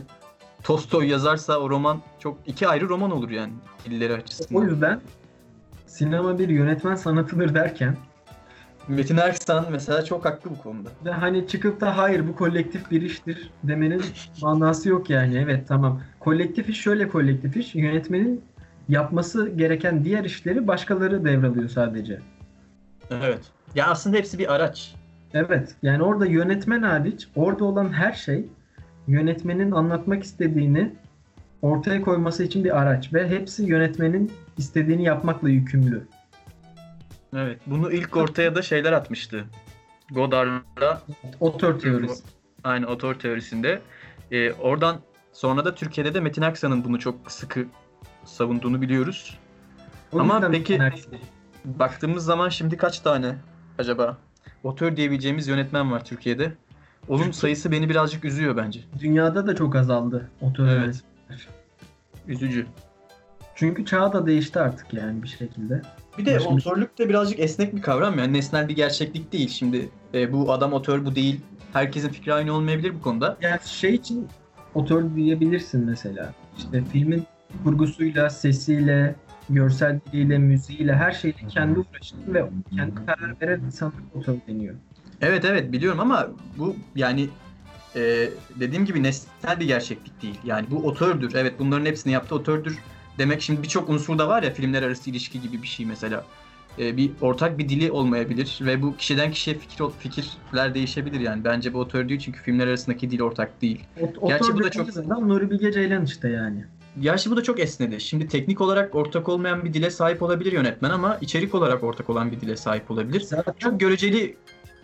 Tolstoy yazarsa o roman çok iki ayrı roman olur yani dilleri O açısından. yüzden sinema bir yönetmen sanatıdır derken Metin Erksan mesela çok haklı bu konuda. Ve hani çıkıp da hayır bu kolektif bir iştir demenin manası yok yani. Evet tamam. Kolektif iş şöyle kolektif iş. Yönetmenin yapması gereken diğer işleri başkaları devralıyor sadece. Evet. Ya aslında hepsi bir araç. Evet. Yani orada yönetmen hariç orada olan her şey yönetmenin anlatmak istediğini ortaya koyması için bir araç ve hepsi yönetmenin istediğini yapmakla yükümlü. Evet. Bunu ilk ortaya da şeyler atmıştı. Godard'la Otör teorisi. aynı otor teorisinde. Ee, oradan sonra da Türkiye'de de Metin Aksan'ın bunu çok sıkı savunduğunu biliyoruz. O Ama peki- Baktığımız zaman şimdi kaç tane acaba otör diyebileceğimiz yönetmen var Türkiye'de? Onun sayısı beni birazcık üzüyor bence. dünyada da çok azaldı otör Evet. yönetmenler. Üzücü. Çünkü çağ da değişti artık yani bir şekilde. Bir de Başka otörlük de birazcık esnek bir kavram yani nesnel bir gerçeklik değil. Şimdi e, bu adam otör bu değil. Herkesin fikri aynı olmayabilir bu konuda. Yani şey için otör diyebilirsin mesela. İşte filmin kurgusuyla, sesiyle, görsel diliyle, müziğiyle, her şeyle kendi uğraştı ve kendi karar veren insanlara otör deniyor. Evet evet biliyorum ama bu yani e, dediğim gibi nesnel bir gerçeklik değil. Yani bu otördür. Evet bunların hepsini yaptı otördür. Demek şimdi birçok unsur da var ya filmler arası ilişki gibi bir şey mesela. E, bir ortak bir dili olmayabilir ve bu kişiden kişiye fikir fikirler değişebilir yani. Bence bu otör değil çünkü filmler arasındaki dil ortak değil. O, Gerçi bu da çok zaman Nuri Bilge Ceylan işte yani. Gerçi bu da çok esnedi. Şimdi teknik olarak ortak olmayan bir dile sahip olabilir yönetmen ama içerik olarak ortak olan bir dile sahip olabilir. Zaten çok göreceli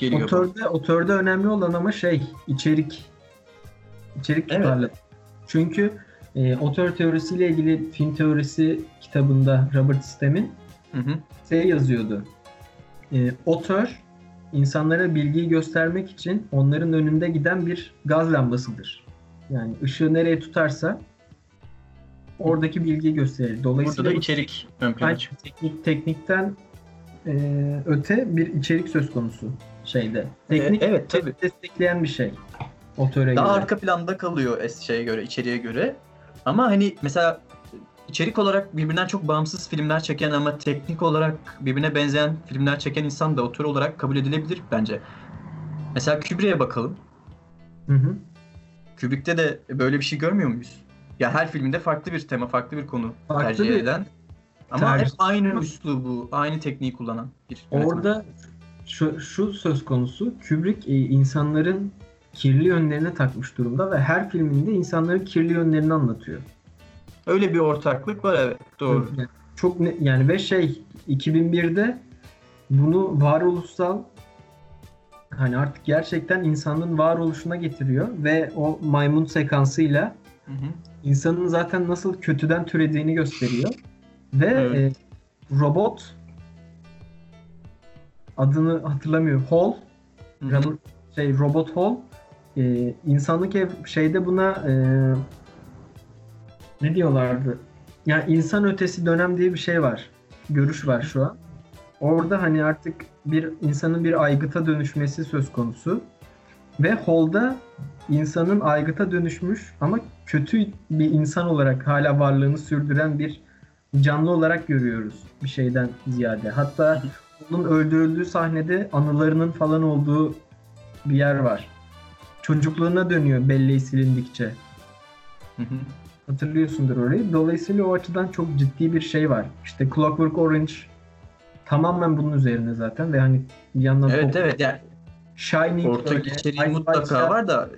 geliyor. Otörde, otörde önemli olan ama şey içerik. İçerik tutarlı. Evet. Çünkü e, otör teorisiyle ilgili film teorisi kitabında Robert Stem'in şey yazıyordu. E, otör insanlara bilgiyi göstermek için onların önünde giden bir gaz lambasıdır. Yani ışığı nereye tutarsa oradaki bilgiyi gösterir. Dolayısıyla Burada da içerik ön plana Teknik, teknikten e, öte bir içerik söz konusu şeyde. Teknik e, evet tabii. destekleyen bir şey. Otöre Daha göre. arka planda kalıyor şeye göre, içeriye göre. Ama hani mesela içerik olarak birbirinden çok bağımsız filmler çeken ama teknik olarak birbirine benzeyen filmler çeken insan da otör olarak kabul edilebilir bence. Mesela Kubrick'e bakalım. Hı hı. Kubrick'te de böyle bir şey görmüyor muyuz? Ya her filminde farklı bir tema, farklı bir konu farklı tercih bir eden. Ama tercih. hep aynı üslubu, aynı tekniği kullanan bir yönetmen. Orada şu, şu söz konusu Kubrick e, insanların kirli yönlerine takmış durumda ve her filminde insanların kirli yönlerini anlatıyor. Öyle bir ortaklık var evet doğru. Yani çok ne, yani ve şey 2001'de bunu varoluşsal hani artık gerçekten insanın varoluşuna getiriyor ve o maymun sekansıyla hı hı. insanın zaten nasıl kötüden türediğini gösteriyor. Ve evet. e, robot adını hatırlamıyorum. Hall. Robot, şey robot Hall e, insanlık ev şeyde buna e, ne diyorlardı? Yani insan ötesi dönem diye bir şey var. Görüş var şu an. Orada hani artık bir insanın bir aygıta dönüşmesi söz konusu. Ve Hall'da insanın aygıta dönüşmüş ama kötü bir insan olarak hala varlığını sürdüren bir canlı olarak görüyoruz bir şeyden ziyade. Hatta onun öldürüldüğü sahnede anılarının falan olduğu bir yer var. Çocukluğuna dönüyor belleği silindikçe. Hatırlıyorsundur orayı. Dolayısıyla o açıdan çok ciddi bir şey var. İşte Clockwork Orange tamamen bunun üzerine zaten ve hani bir yandan Evet evet yani Shining ortak içeriği mutlaka var da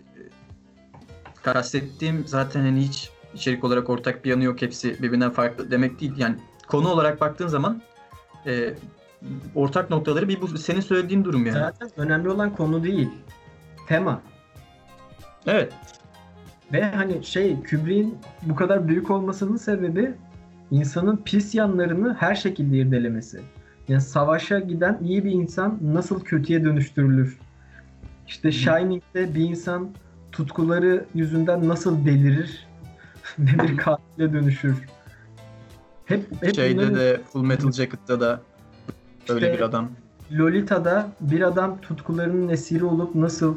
kastettiğim zaten hani hiç içerik olarak ortak bir yanı yok hepsi birbirinden farklı demek değil. Yani konu olarak baktığın zaman e, ortak noktaları bir bu senin söylediğin durum yani. Zaten önemli olan konu değil. Tema. Evet. Ve hani şey Kubrick'in bu kadar büyük olmasının sebebi insanın pis yanlarını her şekilde irdelemesi. Yani savaşa giden iyi bir insan nasıl kötüye dönüştürülür? İşte Shining'de bir insan tutkuları yüzünden nasıl delirir *laughs* ve bir katile dönüşür. Hep, hep Şeyde bunların... de Full Metal Jacket'ta da öyle işte, bir adam. Lolita'da bir adam tutkularının esiri olup nasıl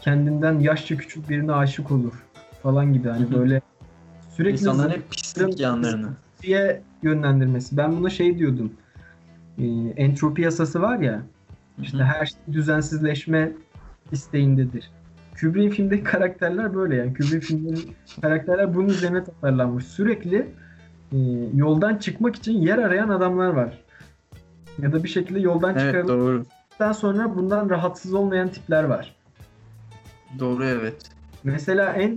kendinden yaşça küçük birine aşık olur falan gibi hani böyle sürekli insanların hep pislik yanlarını diye yönlendirmesi. Ben buna şey diyordum. E, entropi yasası var ya. İşte her şey düzensizleşme isteğindedir. Kubrick'in filmdeki karakterler böyle yani. Kubrick filmlerinin karakterler bunun üzerine tasarlanmış. Sürekli e, yoldan çıkmak için yer arayan adamlar var. Ya da bir şekilde yoldan evet, çıkarıldıktan sonra bundan rahatsız olmayan tipler var. Doğru evet. Mesela en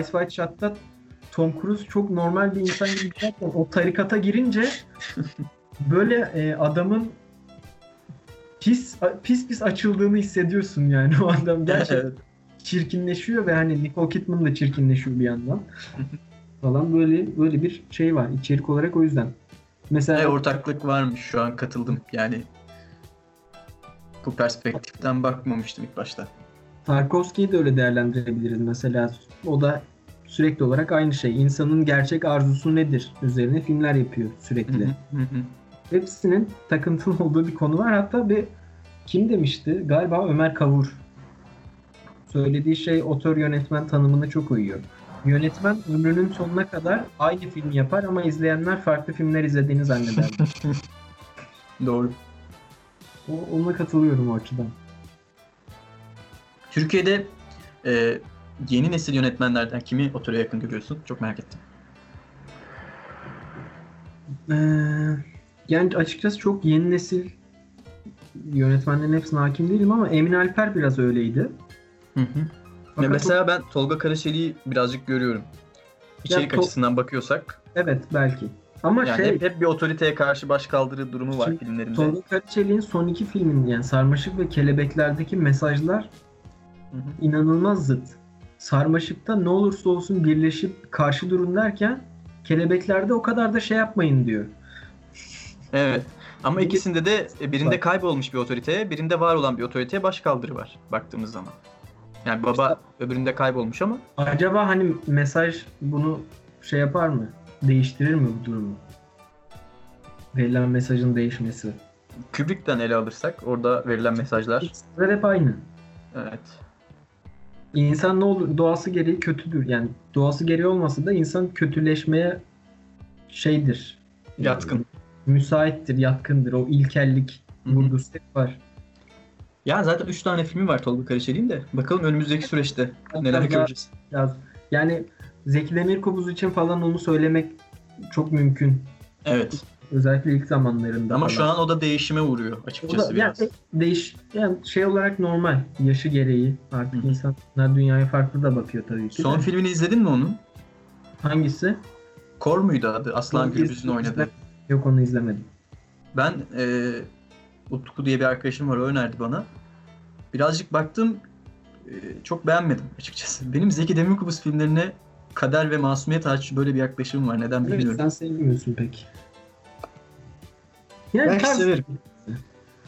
Ice White Shot'ta Tom Cruise çok normal bir insan gibi *laughs* giderken o tarikata girince böyle e, adamın pis pis pis açıldığını hissediyorsun yani o adam *laughs* gerçekten çirkinleşiyor ve hani Nicole Kidman da çirkinleşiyor bir yandan *laughs* falan böyle böyle bir şey var içerik olarak o yüzden. Mesela e, ortaklık varmış şu an katıldım yani bu perspektiften bakmamıştım ilk başta. Tarkovski'yi de öyle değerlendirebiliriz mesela. O da sürekli olarak aynı şey. İnsanın gerçek arzusu nedir üzerine filmler yapıyor sürekli. Hepsinin takıntılı *laughs* olduğu bir konu var. Hatta bir kim demişti? Galiba Ömer Kavur. Söylediği şey otör yönetmen tanımına çok uyuyor. Yönetmen ömrünün sonuna kadar aynı filmi yapar ama izleyenler farklı filmler izlediğini zanneder. *laughs* Doğru. o, ona katılıyorum o açıdan. Türkiye'de e, yeni nesil yönetmenlerden kimi otora yakın görüyorsun? Çok merak ettim. Ee, yani açıkçası çok yeni nesil yönetmenlerin hepsine hakim değilim ama Emin Alper biraz öyleydi. Hı hı. Fakat Ya mesela ben Tolga Karaçelik'i birazcık görüyorum. İçerik Tol- açısından bakıyorsak. evet belki. Ama Yani şey hep, hep bir otoriteye karşı baş kaldırı durumu var Şimdi filmlerinde. Tolga Karaçelik'in son iki filmin yani Sarmaşık ve Kelebekler'deki mesajlar Hı hı. inanılmaz zıt. Sarmaşık'ta ne olursa olsun birleşip karşı durun derken Kelebekler'de o kadar da şey yapmayın diyor. Evet. Ama ikisinde de e, birinde kaybolmuş bir otoriteye, birinde var olan bir otoriteye baş kaldırı var baktığımız zaman. Yani baba öbüründe kaybolmuş ama Acaba hani mesaj bunu şey yapar mı? Değiştirir mi bu durumu? Verilen mesajın değişmesi. Kubrick'ten ele alırsak orada verilen mesajlar. İkisiler hep aynı. Evet. İnsan ne olur doğası gereği kötüdür. Yani doğası gereği olmasa da insan kötüleşmeye şeydir. Yatkın. Müsaittir, yatkındır. O ilkellik vurgusu var. Ya zaten 3 tane filmi var Tolga Karaçelik'in de. Bakalım önümüzdeki süreçte neler göreceğiz. Biraz, yani Zeki Demirkubuz için falan onu söylemek çok mümkün. Evet. Özellikle ilk zamanlarında Ama falan. şu an o da değişime uğruyor O açıkçası da, biraz. yani, değiş, yani şey olarak normal. Yaşı gereği artık Hı insanlar dünyaya farklı da bakıyor tabii ki. Son de. filmini izledin mi onun? Hangisi? Kor muydu adı? Aslan Gürbüz'ün oynadığı. Yok onu izlemedim. Ben e, Utku diye bir arkadaşım var o önerdi bana. Birazcık baktım e, çok beğenmedim açıkçası. Benim Zeki Demirkubuz filmlerine kader ve masumiyet hariç böyle bir yaklaşımım var. Neden Evet, bilmiyorum. sen sevmiyorsun pek. Yani Belki tarz- severim.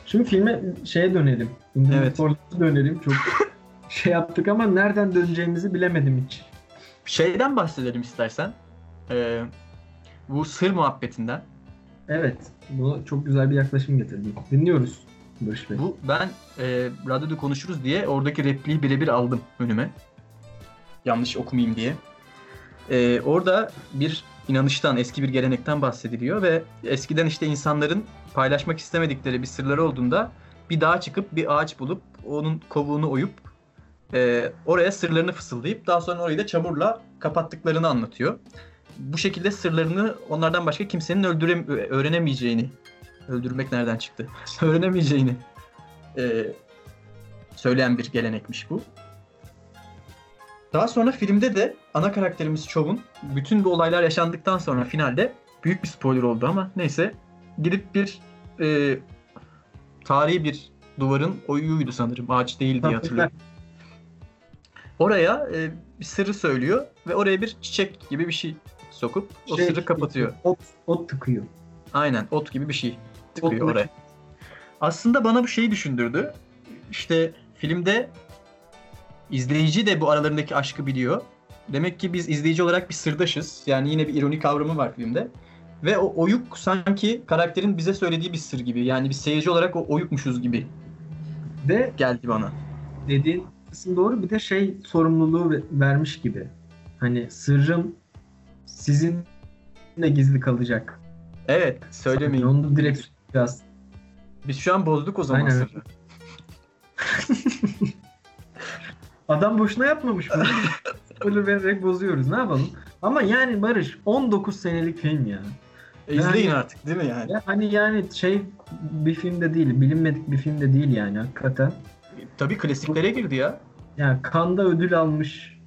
Şimdi filme şeye dönelim. Evet. Evet. dönelim. Çok *laughs* şey yaptık ama nereden döneceğimizi bilemedim hiç. Şeyden bahsedelim istersen. E, bu sır muhabbetinden. Evet. Bu çok güzel bir yaklaşım getirdin. Dinliyoruz Barış Bey. Bu ben e, radyoda konuşuruz diye oradaki repliği birebir aldım önüme. Yanlış okumayayım diye. E, orada bir inanıştan, eski bir gelenekten bahsediliyor ve eskiden işte insanların paylaşmak istemedikleri bir sırları olduğunda bir dağa çıkıp bir ağaç bulup onun kovuğunu oyup e, oraya sırlarını fısıldayıp daha sonra orayı da çamurla kapattıklarını anlatıyor. Bu şekilde sırlarını onlardan başka kimsenin öldürem öğrenemeyeceğini öldürmek nereden çıktı? *laughs* öğrenemeyeceğini e, söyleyen bir gelenekmiş bu. Daha sonra filmde de ana karakterimiz Chov'un bütün bu olaylar yaşandıktan sonra finalde büyük bir spoiler oldu ama neyse gidip bir e, tarihi bir duvarın oyuyuydu sanırım ağaç değil diye hatırlıyorum. Oraya e, bir sırrı söylüyor ve oraya bir çiçek gibi bir şey sokup o Şey, sırrı kapatıyor. Ot, ot tıkıyor. Aynen ot gibi bir şey tıkıyor oraya. Aslında bana bu şeyi düşündürdü. İşte filmde izleyici de bu aralarındaki aşkı biliyor. Demek ki biz izleyici olarak bir sırdaşız. Yani yine bir ironi kavramı var filmde. Ve o oyuk sanki karakterin bize söylediği bir sır gibi. Yani biz seyirci olarak o oyukmuşuz gibi Ve geldi bana. dediğin kısım doğru. Bir de şey sorumluluğu ve- vermiş gibi. Hani sırrım sizin de gizli kalacak. Evet söylemeyin. Onu direkt biraz. Biz şu an bozduk o zaman Aynen. *laughs* Adam boşuna yapmamış bunu. *laughs* Spoiler vererek bozuyoruz. Ne yapalım? Ama yani Barış 19 senelik film ya. E, izleyin Yani- artık değil mi yani? Ya hani yani şey bir film de değil, bilinmedik bir film de değil yani hakikaten. Tabii klasiklere girdi ya. Yani Cannes'da ödül almış,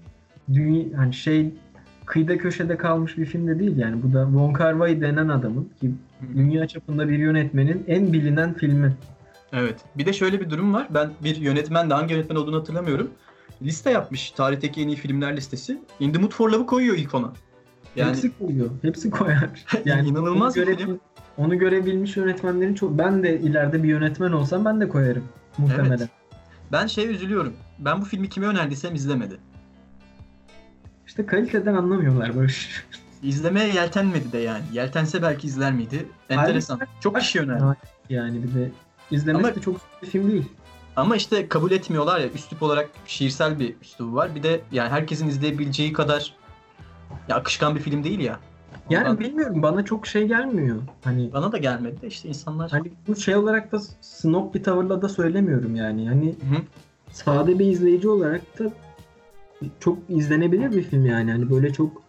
dünya hani şey kıyıda köşede kalmış bir film de değil yani. Bu da Wong Kar denen adamın ki dünya çapında bir yönetmenin en bilinen filmi. Evet. Bir de şöyle bir durum var. Ben bir yönetmen de hangi yönetmen olduğunu hatırlamıyorum. Liste yapmış. Tarihteki en iyi filmler listesi. In the Mood for Love'ı koyuyor ilk ona. Yani Hepsi koyuyor. Hepsi koyar. *laughs* Yani İnanılmaz onu görebil-. Onu görebilmiş yönetmenlerin çok ben de ileride bir yönetmen olsam ben de koyarım muhtemelen. Evet. ben şey üzülüyorum. Ben bu filmi kime önerdiysem izlemedi. İşte kaliteden anlamıyorlar Barış. *laughs* İzlemeye yeltenmedi de yani. Yeltense belki izler miydi? Enteresan. Çok kişi önerdi. Yani bir de izlemek Ama- de çok bir film değil. Ama işte kabul etmiyorlar ya. Üslup olarak şiirsel bir üslubu var. Bir de yani herkesin izleyebileceği kadar Ya akışkan bir film değil ya. Yani Ondan- bilmiyorum bana çok şey gelmiyor. Hani bana da gelmedi de işte insanlar. hani bu şey olarak da snob bir tavırla da söylemiyorum yani. Hani Hı hı. sade bir izleyici olarak da çok izlenebilir bir film yani. Hani böyle çok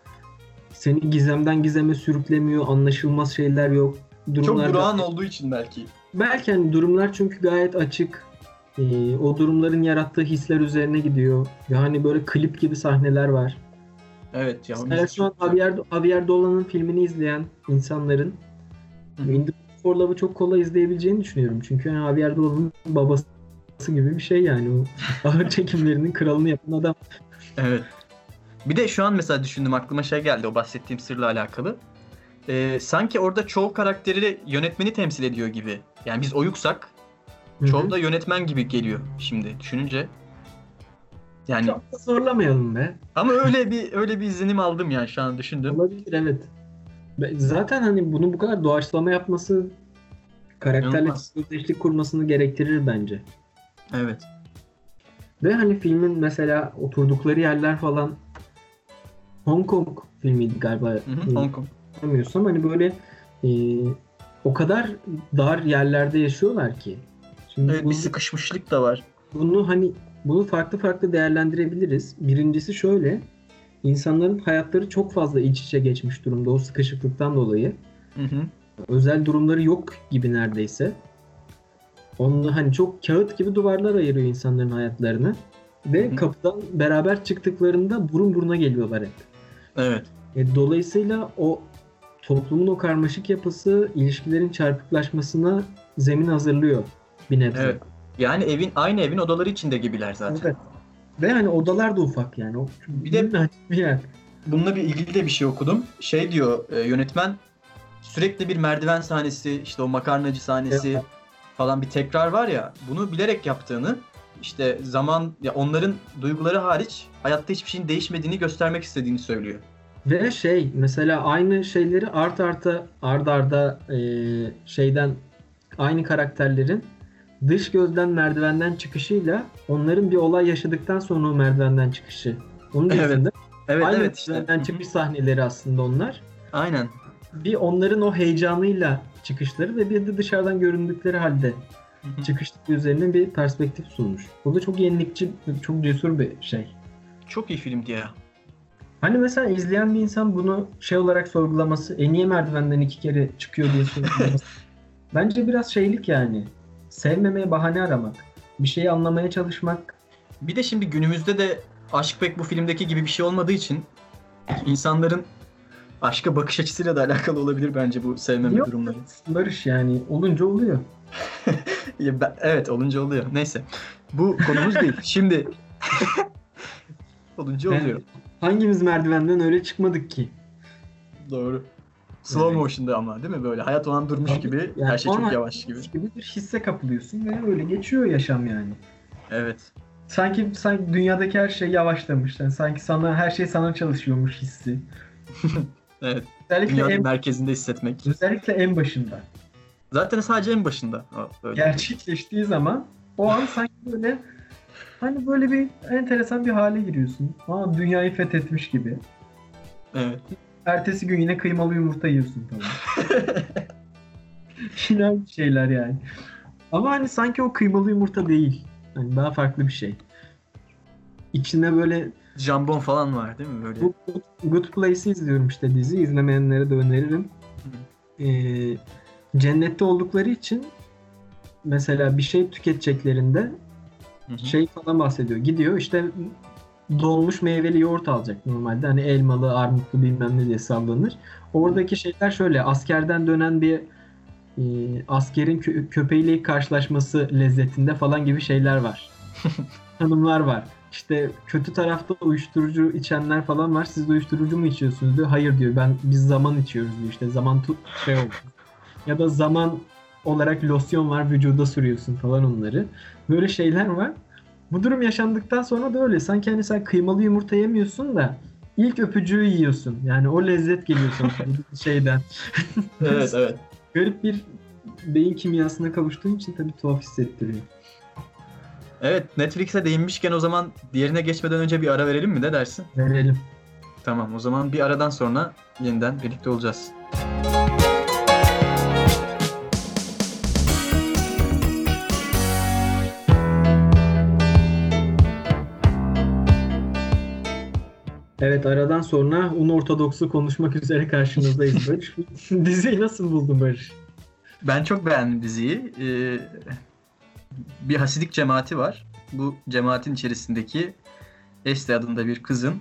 seni gizemden gizeme sürüklemiyor, anlaşılmaz şeyler yok. Çok Durumlar durağan olduğu için belki. Belki hani durumlar çünkü gayet açık. Ee, o durumların yarattığı hisler üzerine gidiyor. Yani böyle klip gibi sahneler var. Evet ya. Mesela şu an Javier, Javier Dolan'ın filmini izleyen insanların Hı. In for Love'ı çok kolay izleyebileceğini düşünüyorum. Çünkü yani Javier Dolan'ın babası gibi bir şey yani. O ağır *laughs* çekimlerinin kralını yapan adam. Evet. Bir de şu an mesela düşündüm aklıma şey geldi o bahsettiğim sırla alakalı. Ee, sanki orada çoğu karakteri yönetmeni temsil ediyor gibi. Yani biz oyuksak çoğu da yönetmen gibi geliyor şimdi düşününce. Yani Çok da zorlamayalım be. ama öyle bir öyle bir izlenim aldım yani şu an düşündüm. Olabilir evet. Ve Zaten hani bunu bu kadar doğaçlama yapması karakterle özdeşlik kurmasını gerektirir bence. Evet. Ve hani filmin mesela oturdukları yerler falan Hong Kong filmiydi galiba. Hı hı, Hong Kong. Bilmiyorsam hani böyle e, o kadar dar yerlerde yaşıyorlar ki. Şimdi Evet bunu, bir sıkışmışlık da var. bunu hani bunu farklı farklı değerlendirebiliriz. Birincisi şöyle. insanların hayatları çok fazla iç içe geçmiş durumda o sıkışıklıktan dolayı. Hı hı. Özel durumları yok gibi neredeyse. Onu hani çok kağıt gibi duvarlar ayırıyor insanların hayatlarını. Ve Hı kapıdan beraber çıktıklarında burun buruna geliyorlar hep. Evet. E, dolayısıyla o toplumun o karmaşık yapısı ilişkilerin çarpıklaşmasına zemin hazırlıyor bir nebze. Evet. Yani evin aynı evin odaları içinde gibiler zaten. Evet. Ve hani odalar da ufak yani. O Bir de- açık bir yer. Bununla bir ilgili de bir şey okudum. Şey diyor e, yönetmen sürekli bir merdiven sahnesi, işte o makarnacı sahnesi Evet. Falan bir tekrar var ya. Bunu bilerek yaptığını, işte zaman ya onların duyguları hariç hayatta hiçbir şeyin değişmediğini göstermek istediğini söylüyor. Ve şey mesela aynı şeyleri art arta ard arda e, şeyden aynı karakterlerin dış gözden merdivenden çıkışıyla onların bir olay yaşadıktan sonra o merdivenden çıkışı. Onun Evet, dizinde Evet aynı evet işte. merdivenden çıkış sahneleri aslında onlar. Aynen. Bir onların o heyecanıyla çıkışları ve bir de dışarıdan göründükleri halde çıkışları üzerine bir perspektif sunmuş. Bu da çok yenilikçi, çok cesur bir şey. Çok iyi filmdi ya. Hani mesela izleyen bir insan bunu şey olarak sorgulaması, e niye merdivenden iki kere çıkıyor diye sorgulaması. *laughs* Bence biraz şeylik yani. Sevmemeye bahane aramak. Bir şeyi anlamaya çalışmak. Bir de şimdi günümüzde de aşk pek bu filmdeki gibi bir şey olmadığı için insanların aşka bakış açısıyla da alakalı olabilir bence bu sevmeme Yok. durumları. Barış yani olunca oluyor. *laughs* Evet olunca oluyor. Neyse. Bu konumuz değil. Şimdi *laughs* olunca Ben- oluyor. Hangimiz merdivenden öyle çıkmadık ki? Doğru. Slow Evet. motion'da ama değil mi böyle? Hayat o an durmuş Tabii. gibi, Yani her şey çok yavaş gibi. gibi bir hisse kapılıyorsun ve öyle geçiyor yaşam yani. Evet. Sanki sanki dünyadaki her şey yavaşlamış. Yani sanki sana her şey sana çalışıyormuş hissi. *laughs* Evet. Özellikle Dünyanın en, merkezinde hissetmek. özellikle en başında. Zaten sadece en başında. Öyle. gerçekleştiği zaman o an *laughs* sanki böyle hani böyle bir enteresan bir hale giriyorsun. Aa dünyayı fethetmiş gibi. Evet. Ertesi gün yine kıymalı yumurta yiyorsun falan. *laughs* Final şeyler yani. Ama hani sanki o kıymalı yumurta değil. Hani daha farklı bir şey. İçinde böyle Jambon falan var değil mi böyle? Good, Good Place'i izliyorum işte dizi. İzlemeyenlere de öneririm. Ee, cennette oldukları için mesela bir şey tüketeceklerinde Hı hı. şey falan bahsediyor. Gidiyor işte dolmuş meyveli yoğurt alacak normalde. Hani elmalı, armutlu bilmem ne diye sallanır. Oradaki şeyler şöyle. Askerden dönen bir e, askerin kö- köpeğiyle karşılaşması lezzetinde falan gibi şeyler var. *laughs* Hanımlar var. İşte kötü tarafta uyuşturucu içenler falan var. Siz de uyuşturucu mu içiyorsunuz diyor. Hayır diyor. Ben biz zaman içiyoruz diyor. İşte zaman tut şey oldu. ya da zaman olarak losyon var vücuda sürüyorsun falan onları. Böyle şeyler var. Bu durum yaşandıktan sonra da öyle. Sanki hani sen kıymalı yumurta yemiyorsun da ilk öpücüğü yiyorsun. Yani o lezzet geliyor sana bu *laughs* şeyden. Evet evet. Garip bir beyin kimyasına kavuştuğun için tabii tuhaf hissettiriyor. Evet Netflix'e değinmişken o zaman diğerine geçmeden önce bir ara verelim mi? Ne dersin? Verelim. Tamam o zaman bir aradan sonra yeniden birlikte olacağız. Evet aradan sonra un ortodoksu konuşmak üzere karşınızdayız Barış. *laughs* Diziyi nasıl buldun Barış? Ben çok beğendim diziyi. Ee, bir Hasidik cemaati var. Bu cemaatin içerisindeki Este adında bir kızın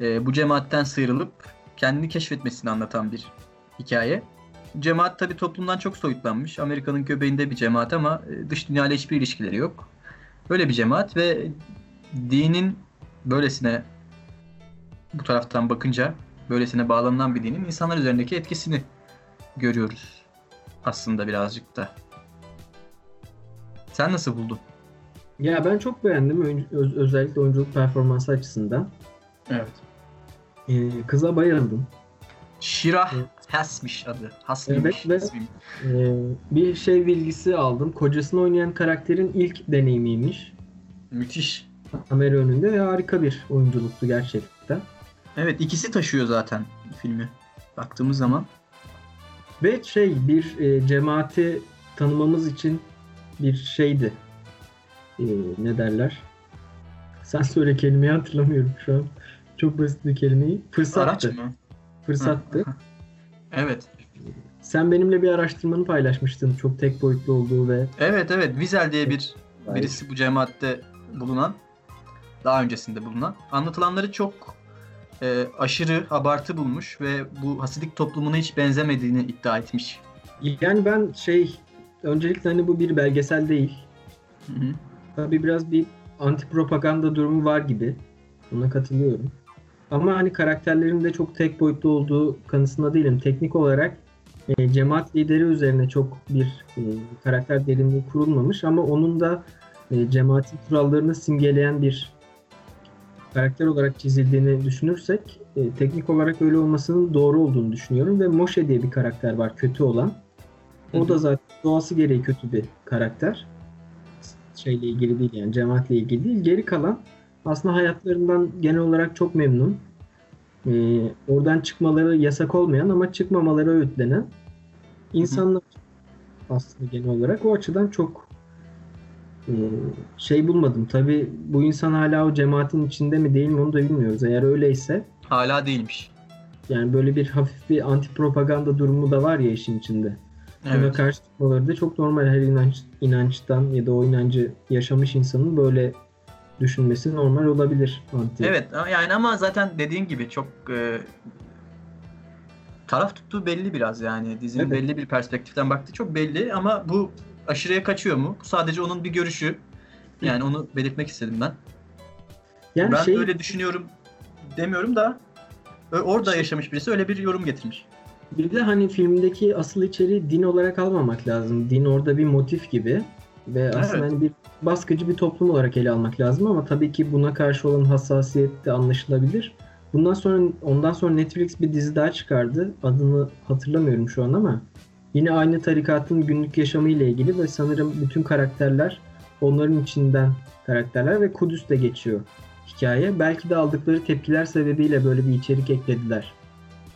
e, bu cemaatten sıyrılıp kendini keşfetmesini anlatan bir hikaye. Cemaat tabi toplumdan çok soyutlanmış. Amerika'nın göbeğinde bir cemaat ama e, dış dünyayla hiçbir ilişkileri yok. Böyle bir cemaat ve dinin böylesine bu taraftan bakınca böylesine bağlanılan bir dinin insanlar üzerindeki etkisini görüyoruz aslında birazcık da. Sen nasıl buldun? Ya ben çok beğendim öz- özellikle oyunculuk performansı açısından. Evet. Ee, kıza bayıldım. Şirah Evet. Hasmiş adı. Hasmiymiş Evet ve- ismi. Ee, bir şey bilgisi aldım. Kocasını oynayan karakterin ilk deneyimiymiş. Müthiş. Kamera önünde ve harika bir oyunculuktu gerçekten. Evet ikisi taşıyor zaten filmi. Baktığımız zaman. Ve şey bir e, cemaati tanımamız için bir şeydi. Ee, ne derler? Sen söyle kelimeyi hatırlamıyorum şu an. Çok basit bir kelimeyi. Araç Fırsattı. mı? Fırsattı. Evet. Sen benimle bir araştırmanı paylaşmıştın. Çok tek boyutlu olduğu ve Evet evet. Vizel diye bir birisi bu cemaatte bulunan daha öncesinde bulunan anlatılanları çok e, aşırı abartı bulmuş ve bu Hasidik toplumuna hiç benzemediğini iddia etmiş. Yani ben şey öncelikle hani bu bir belgesel değil. Hı hı. Tabii biraz bir anti propaganda durumu var gibi. Buna katılıyorum. Ama hani karakterlerin de çok tek boyutlu olduğu kanısında değilim. Teknik olarak e, cemaat lideri üzerine çok bir e, karakter derinliği kurulmamış ama onun da e, cemaatin kurallarını simgeleyen bir karakter olarak çizildiğini düşünürsek e, teknik olarak öyle olmasının doğru olduğunu düşünüyorum ve Moshe diye bir karakter var kötü olan. O da zaten doğası gereği kötü bir karakter. Şeyle ilgili değil yani cemaatle ilgili değil. Geri kalan aslında hayatlarından genel olarak çok memnun. Ee, oradan çıkmaları yasak olmayan ama çıkmamaları öğütlenen insanlar aslında genel olarak. O açıdan çok e, şey bulmadım. Tabi bu insan hala o cemaatin içinde mi değil mi onu da bilmiyoruz. Eğer öyleyse Hala değilmiş. yani böyle bir hafif bir anti propaganda durumu da var ya işin içinde. Buna Evet. karşı çıkmaları da çok normal. Her inanç, inançtan ya da o inancı yaşamış insanın böyle düşünmesi normal olabilir. Anti. Evet yani ama zaten dediğin gibi çok e, taraf tuttuğu belli biraz yani dizinin Evet. belli bir perspektiften baktığı çok belli ama bu aşırıya kaçıyor mu? Sadece onun bir görüşü. Yani onu belirtmek istedim ben. Yani ben şey öyle düşünüyorum demiyorum da orada yaşamış birisi öyle bir yorum getirmiş. Bir de hani filmdeki asıl içeriği din olarak almamak lazım. Din orada bir motif gibi ve aslında Evet. hani bir baskıcı bir toplum olarak ele almak lazım ama tabii ki buna karşı olan hassasiyet de anlaşılabilir. Bundan sonra ondan sonra Netflix bir dizi daha çıkardı. Adını hatırlamıyorum şu an ama yine aynı tarikatın günlük yaşamı ile ilgili ve sanırım bütün karakterler onların içinden karakterler ve Kudüs'te geçiyor hikaye. Belki de aldıkları tepkiler sebebiyle böyle bir içerik eklediler.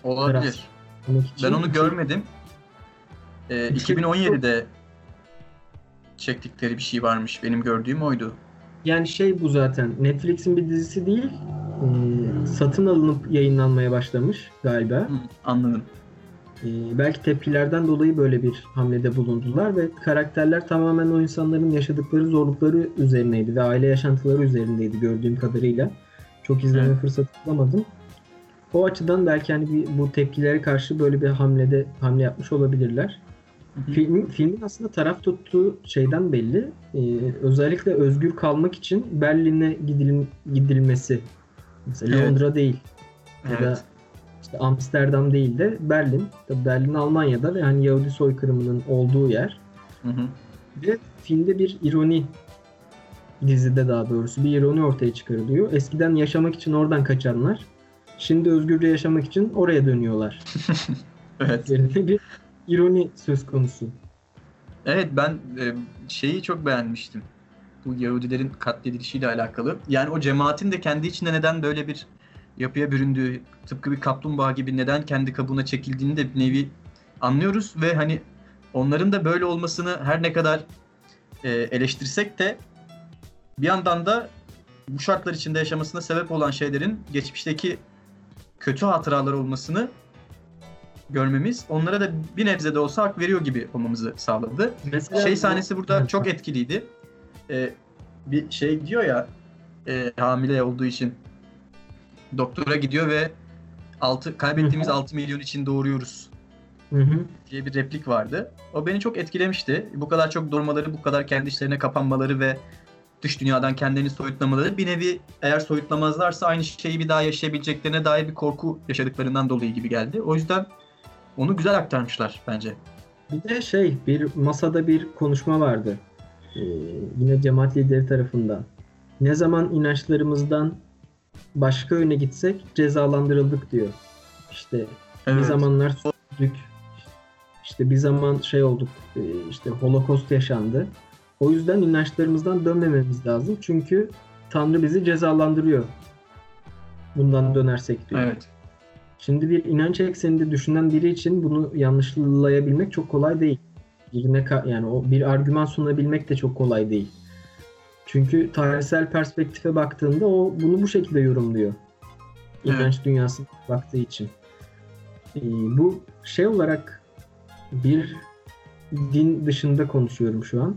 Olabilir. İçin- Ben onu görmedim. Ee, İki- 2017'de çektikleri bir şey varmış. Benim gördüğüm oydu. Yani şey bu zaten Netflix'in bir dizisi değil. e, satın alınıp yayınlanmaya başlamış galiba. Hı, anladım. E, belki tepkilerden dolayı böyle bir hamlede bulundular ve karakterler tamamen o insanların yaşadıkları zorlukları üzerineydi ve aile yaşantıları üzerindeydi gördüğüm kadarıyla. Çok izleme Evet. fırsatı bulamadım. O açıdan belki hani bir, bu tepkilere karşı böyle bir hamlede hamle yapmış olabilirler. Hı hı. Filmin, filmin aslında taraf tuttuğu şeyden belli. Ee, özellikle özgür kalmak için Berlin'e gidil, gidilmesi. Mesela Evet. Londra değil ya da Evet. işte Amsterdam değil de Berlin. Tabii Berlin Almanya'da ve hani Yahudi soykırımının olduğu yer. Hı hı. Ve filmde bir ironi dizide daha doğrusu bir ironi ortaya çıkarılıyor. Eskiden yaşamak için oradan kaçanlar şimdi özgürce yaşamak için oraya dönüyorlar. *laughs* Evet. Üzerinde bir ironi söz konusu. Evet ben e, şeyi çok beğenmiştim. Bu Yahudilerin katledilişiyle alakalı. Yani o cemaatin de kendi içinde neden böyle bir yapıya büründüğü, tıpkı bir kaplumbağa gibi neden kendi kabuğuna çekildiğini de bir nevi anlıyoruz ve hani onların da böyle olmasını her ne kadar e, eleştirsek de bir yandan da bu şartlar içinde yaşamasına sebep olan şeylerin geçmişteki kötü hatıralar olmasını görmemiz onlara da bir nebze de olsa hak veriyor gibi olmamızı sağladı. Mesela şey sahnesi burada çok etkiliydi. Ee, bir şey diyor ya e, hamile olduğu için doktora gidiyor ve altı kaybettiğimiz Hı hı. 6 milyon için doğuruyoruz Hı hı. diye bir replik vardı. O beni çok etkilemişti. Bu kadar çok durmaları, bu kadar kendi işlerine kapanmaları ve dış dünyadan kendini soyutlamaları bir nevi eğer soyutlamazlarsa aynı şeyi bir daha yaşayabileceklerine dair bir korku yaşadıklarından dolayı gibi geldi. O yüzden onu güzel aktarmışlar bence. Bir de şey bir masada bir konuşma vardı. Ee, yine cemaat lideri tarafından. Ne zaman inançlarımızdan başka yöne gitsek cezalandırıldık diyor. İşte bir zamanlar işte bir zaman şey olduk, e, işte holokost yaşandı. O yüzden inançlarımızdan dönmememiz lazım. Çünkü Tanrı bizi cezalandırıyor. Bundan dönersek diyor. Evet. Şimdi bir inanç ekseninde düşünen biri için bunu yanlışlayabilmek çok kolay değil. Birine yani o bir argüman sunabilmek de çok kolay değil. Çünkü tarihsel perspektife baktığında o bunu bu şekilde yorumluyor. İnanç dünyasına baktığı için. Ee, bu şey olarak bir din dışında konuşuyorum şu an.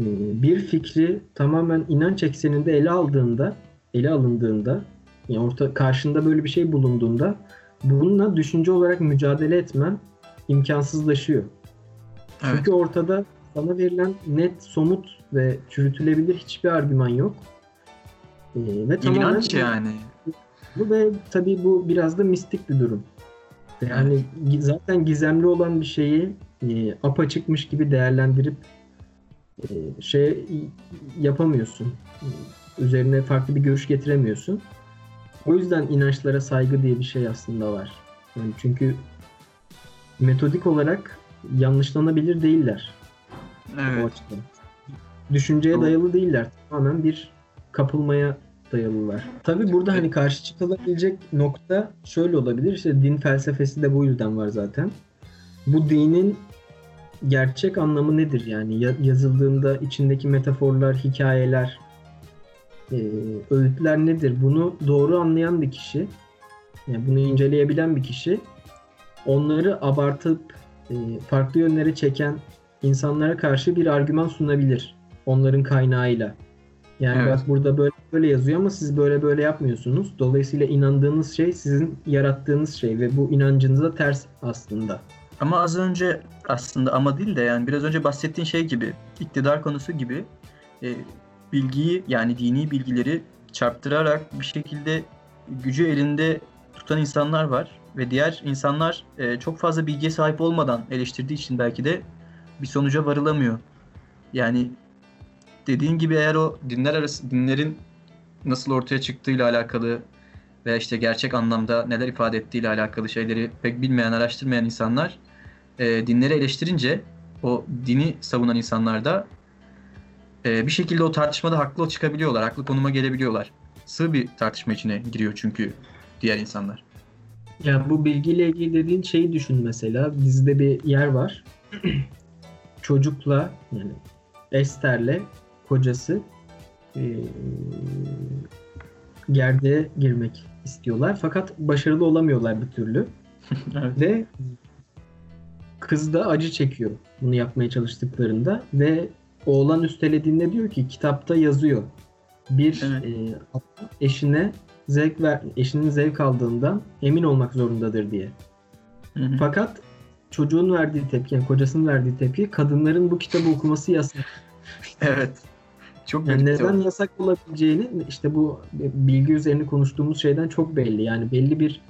Ee, bir fikri tamamen inanç ekseninde ele aldığında, ele alındığında, yani orta karşında böyle bir şey bulunduğunda bununla düşünce olarak mücadele etmen imkansızlaşıyor. Evet. Çünkü ortada sana verilen net, somut ve çürütülebilir hiçbir argüman yok. Ee, ve tamamen İnanç yani. bu ve tabii bu biraz da mistik bir durum. Yani gi- zaten gizemli olan bir şeyi e, apaçıkmış gibi değerlendirip şey yapamıyorsun. E, Üzerine farklı bir görüş getiremiyorsun. O yüzden inançlara saygı diye bir şey aslında var. Yani çünkü metodik olarak yanlışlanabilir değiller Evet. Düşünceye Doğru. dayalı değiller. Tamamen bir kapılmaya dayalılar. Tabi burada hani karşı çıkılabilecek nokta şöyle olabilir. İşte din felsefesi de bu yüzden var zaten. Bu dinin gerçek anlamı nedir? Yani ya- yazıldığında içindeki metaforlar, hikayeler, e, öğütler nedir? Bunu doğru anlayan bir kişi, yani bunu inceleyebilen bir kişi onları abartıp e, farklı yönlere çeken insanlara karşı bir argüman sunabilir onların kaynağıyla. Yani Evet. bak burada böyle böyle yazıyor ama siz böyle böyle yapmıyorsunuz. Dolayısıyla inandığınız şey sizin yarattığınız şey ve bu inancınıza ters aslında. Ama az önce aslında ama değil de yani biraz önce bahsettiğin şey gibi iktidar konusu gibi e, bilgiyi yani dini bilgileri çarptırarak bir şekilde gücü elinde tutan insanlar var ve diğer insanlar e, çok fazla bilgiye sahip olmadan eleştirdiği için belki de bir sonuca varılamıyor. Yani dediğin gibi eğer o dinler arası dinlerin nasıl ortaya çıktığıyla alakalı veya işte gerçek anlamda neler ifade ettiğiyle alakalı şeyleri pek bilmeyen, araştırmayan insanlar e, dinleri eleştirince o dini savunan insanlar da e, bir şekilde o tartışmada haklı çıkabiliyorlar, haklı konuma gelebiliyorlar. Sığ bir tartışma içine giriyor çünkü diğer insanlar. Ya bu bilgiyle ilgili dediğin şeyi düşün mesela. Dizide bir yer var. *clears throat* Çocukla yani Esther'le kocası eee gerdeğe girmek istiyorlar. Fakat başarılı olamıyorlar bir türlü. *laughs* evet. Ve kız da acı çekiyor bunu yapmaya çalıştıklarında ve oğlan üstelediğinde diyor ki kitapta yazıyor. Bir Evet. e, eşine zevk ver, eşinin zevk aldığından emin olmak zorundadır diye. Hı hı. Fakat çocuğun verdiği tepki, yani kocasının verdiği tepki kadınların bu kitabı okuması yasak. *laughs* evet. Çok Yani neden o. yasak olabileceğini işte bu bilgi üzerine konuştuğumuz şeyden çok belli. Yani belli bir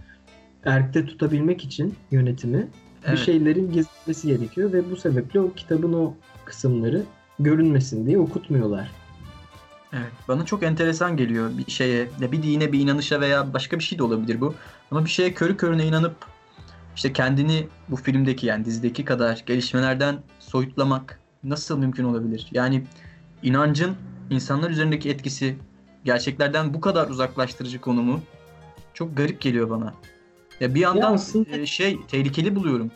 erkte tutabilmek için yönetimi bir Evet. şeylerin gizlenmesi gerekiyor ve bu sebeple o kitabın o kısımları görünmesin diye okutmuyorlar. Evet, bana çok enteresan geliyor bir şeye, ya bir dine, bir inanışa veya başka bir şey de olabilir bu. Ama bir şeye körü körüne inanıp işte kendini bu filmdeki yani dizideki kadar gelişmelerden soyutlamak nasıl mümkün olabilir? Yani inancın insanlar üzerindeki etkisi gerçeklerden bu kadar uzaklaştırıcı konumu çok garip geliyor bana. Ya bir yandan Ya aslında- e, şey tehlikeli buluyorum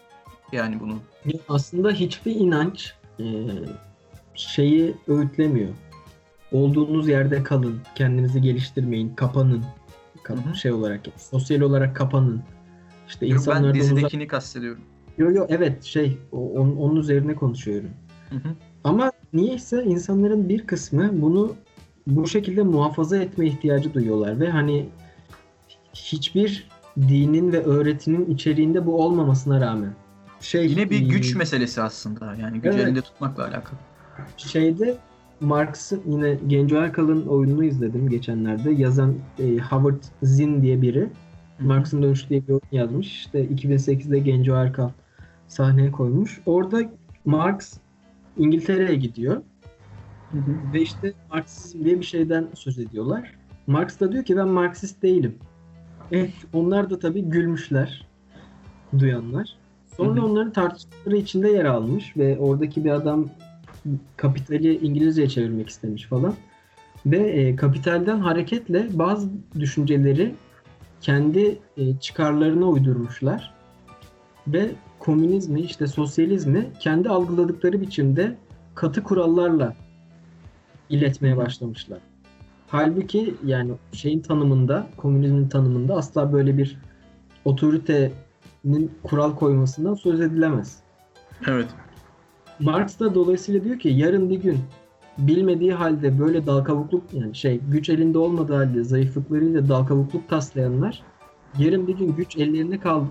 yani bunu. Ya aslında hiçbir inanç e, şeyi öğütlemiyor. Olduğunuz yerde kalın, kendinizi geliştirmeyin, kapanın. Kap- Hı hı. şey olarak, sosyal olarak kapanın. İşte Yok, ben insanlardan uzak. dizidekini kastediyorum. Yo yo evet şey o- onun, onun üzerine konuşuyorum. Hı hı. Ama niyeyse insanların bir kısmı bunu bu şekilde muhafaza etme ihtiyacı duyuyorlar ve hani hiçbir dinin ve öğretinin içeriğinde bu olmamasına rağmen şey Yine bir güç e, meselesi aslında. Yani gücü Evet. elinde tutmakla alakalı. şeyde Marx'ın yine Genco Erkal'ın oyununu izledim geçenlerde. Yazan e, Howard Zinn diye biri. Marx'ın Dönüşü diye bir oyun yazmış. İşte 2008'de Genco Erkal sahneye koymuş. Orada Marx İngiltere'ye gidiyor. Hı hı. Ve işte Marksizm diye bir şeyden söz ediyorlar. Marx da diyor ki ben Marksist değilim. Eh, onlar da tabii gülmüşler duyanlar. Sonra Hı hı. onların tartışmaları içinde yer almış ve oradaki bir adam kapitali İngilizceye çevirmek istemiş falan. Ve e, kapitalden hareketle bazı düşünceleri kendi e, çıkarlarına uydurmuşlar. Ve komünizmi işte sosyalizmi kendi algıladıkları biçimde katı kurallarla iletmeye başlamışlar. Halbuki yani şeyin tanımında, komünizmin tanımında asla böyle bir otoritenin kural koymasından söz edilemez. Evet. Marx da dolayısıyla diyor ki yarın bir gün bilmediği halde böyle dal kavukluk yani şey güç elinde olmadığı halde zayıflıklarıyla dal kavukluk taslayanlar yarın bir gün güç ellerine kal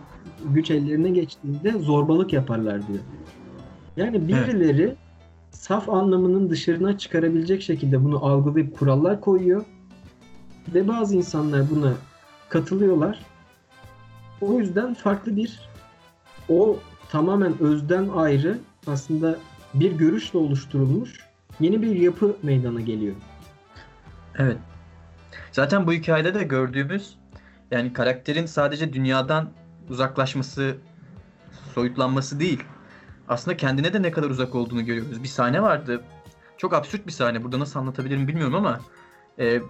güç ellerine geçtiğinde zorbalık yaparlar diyor. Yani birileri saf anlamının dışarına çıkarabilecek şekilde bunu algılayıp kurallar koyuyor ve bazı insanlar buna katılıyorlar. O yüzden farklı bir o tamamen özden ayrı aslında bir görüşle oluşturulmuş yeni bir yapı meydana geliyor. Evet. Zaten bu hikayede de gördüğümüz yani karakterin sadece dünyadan uzaklaşması, soyutlanması değil. Aslında kendine de ne kadar uzak olduğunu görüyoruz. Bir sahne vardı. Çok absürt bir sahne. Burada nasıl anlatabilirim bilmiyorum ama e,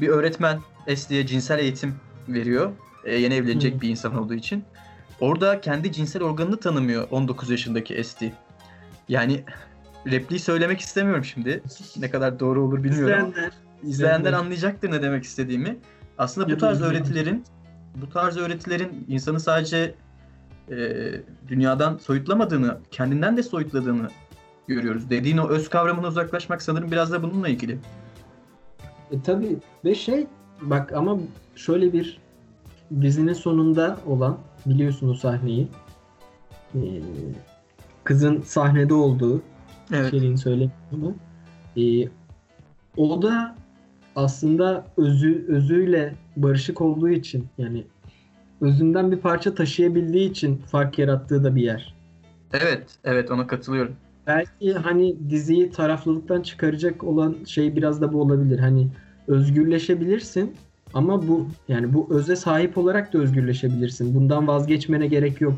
bir öğretmen Esli'ye cinsel eğitim veriyor. E, yeni evlenecek Hı. bir insan olduğu için. Orada kendi cinsel organını tanımıyor 19 yaşındaki Esli. Yani repliği söylemek istemiyorum şimdi. Ne kadar doğru olur bilmiyorum. İzleyenler İzleyenler anlayacaktır ne demek istediğimi. Aslında bu tarz öğretilerin bu tarz öğretilerin insanı sadece e, dünyadan soyutlamadığını, kendinden de soyutladığını görüyoruz. Dediğin o öz kavramına uzaklaşmak sanırım biraz da bununla ilgili. E tabii ve şey bak ama şöyle bir dizinin sonunda olan biliyorsun o sahneyi. Ee, kızın sahnede olduğu Evet. söyleyeyim ama ee, o da aslında özü özüyle barışık olduğu için yani özünden bir parça taşıyabildiği için fark yarattığı da bir yer. Evet, evet ona katılıyorum. Belki hani diziyi taraflılıktan çıkaracak olan şey biraz da bu olabilir. Hani özgürleşebilirsin ama bu yani bu öze sahip olarak da özgürleşebilirsin. Bundan vazgeçmene gerek yok.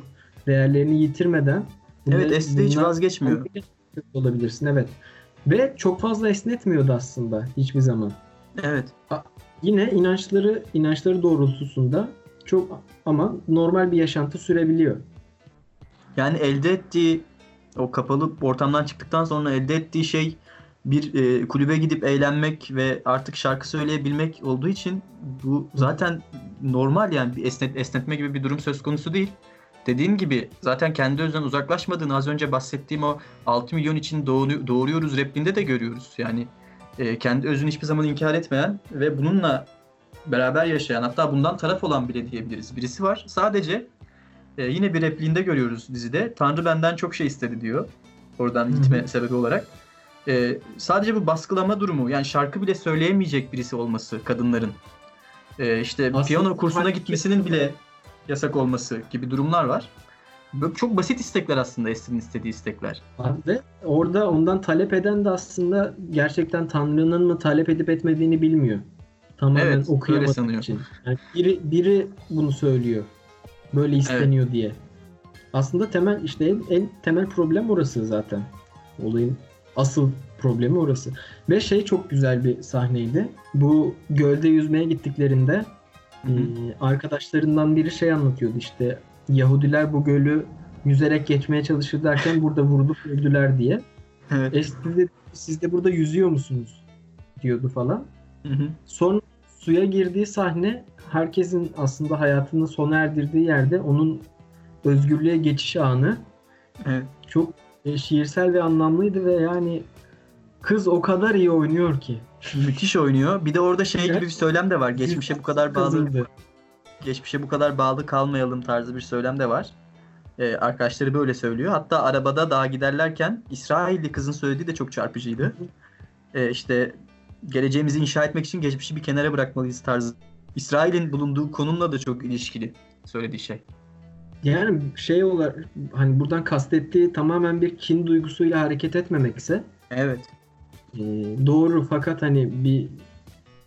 Değerlerini yitirmeden. Evet, Esli hiç vazgeçmiyor. olabilirsin evet. Ve çok fazla esnetmiyordu aslında hiçbir zaman. Evet. Yine inançları inançları doğrultusunda çok ama normal bir yaşantı sürebiliyor. Yani elde ettiği o kapalı ortamdan çıktıktan sonra elde ettiği şey bir e, kulübe gidip eğlenmek ve artık şarkı söyleyebilmek olduğu için bu zaten normal yani bir esnet, esnetme gibi bir durum söz konusu değil. Dediğim gibi zaten kendi özünden uzaklaşmadığını az önce bahsettiğim o 6 milyon için doğru, doğuruyoruz repliğinde de görüyoruz. Yani e, kendi özünü hiçbir zaman inkar etmeyen ve bununla beraber yaşayan hatta bundan taraf olan bile diyebiliriz. Birisi var sadece e, yine bir repliğinde görüyoruz dizide. Tanrı benden çok şey istedi diyor. Oradan Hı hı. gitme sebebi olarak. E, sadece bu baskılama durumu yani şarkı bile söyleyemeyecek birisi olması kadınların. E, işte Aslında piyano kursuna gitmesinin bile yasak olması gibi durumlar var. Böyle çok basit istekler aslında Esin'in istediği istekler. Ve orada ondan talep eden de aslında gerçekten Tanrı'nın mı talep edip etmediğini bilmiyor. Tamamen Evet, okuyamadığı için. Yani biri, biri bunu söylüyor. Böyle isteniyor diye. Aslında temel işte en, en temel problem orası zaten. Olayın asıl problemi orası. Ve şey çok güzel bir sahneydi. Bu gölde yüzmeye gittiklerinde Ee, arkadaşlarından biri şey anlatıyordu işte Yahudiler bu gölü yüzerek geçmeye çalışır derken burada vurulup *laughs* öldüler diye. Evet. E siz de, siz de burada yüzüyor musunuz? diyordu falan. Hı hı. Sonra suya girdiği sahne herkesin aslında hayatını sona erdirdiği yerde onun özgürlüğe geçiş anı Evet. çok e, şiirsel ve anlamlıydı ve yani kız o kadar iyi oynuyor ki. Müthiş oynuyor. Bir de orada şey gibi bir söylem de var. Geçmişe bu kadar bağlı Kızıydı. geçmişe bu kadar bağlı kalmayalım tarzı bir söylem de var. Ee, arkadaşları böyle söylüyor. Hatta arabada daha giderlerken İsrailli kızın söylediği de çok çarpıcıydı. Ee, işte geleceğimizi inşa etmek için geçmişi bir kenara bırakmalıyız tarzı. İsrail'in bulunduğu konumla da çok ilişkili söylediği şey. Yani şey olarak hani buradan kastettiği tamamen bir kin duygusuyla hareket etmemekse Evet. e, doğru fakat hani bir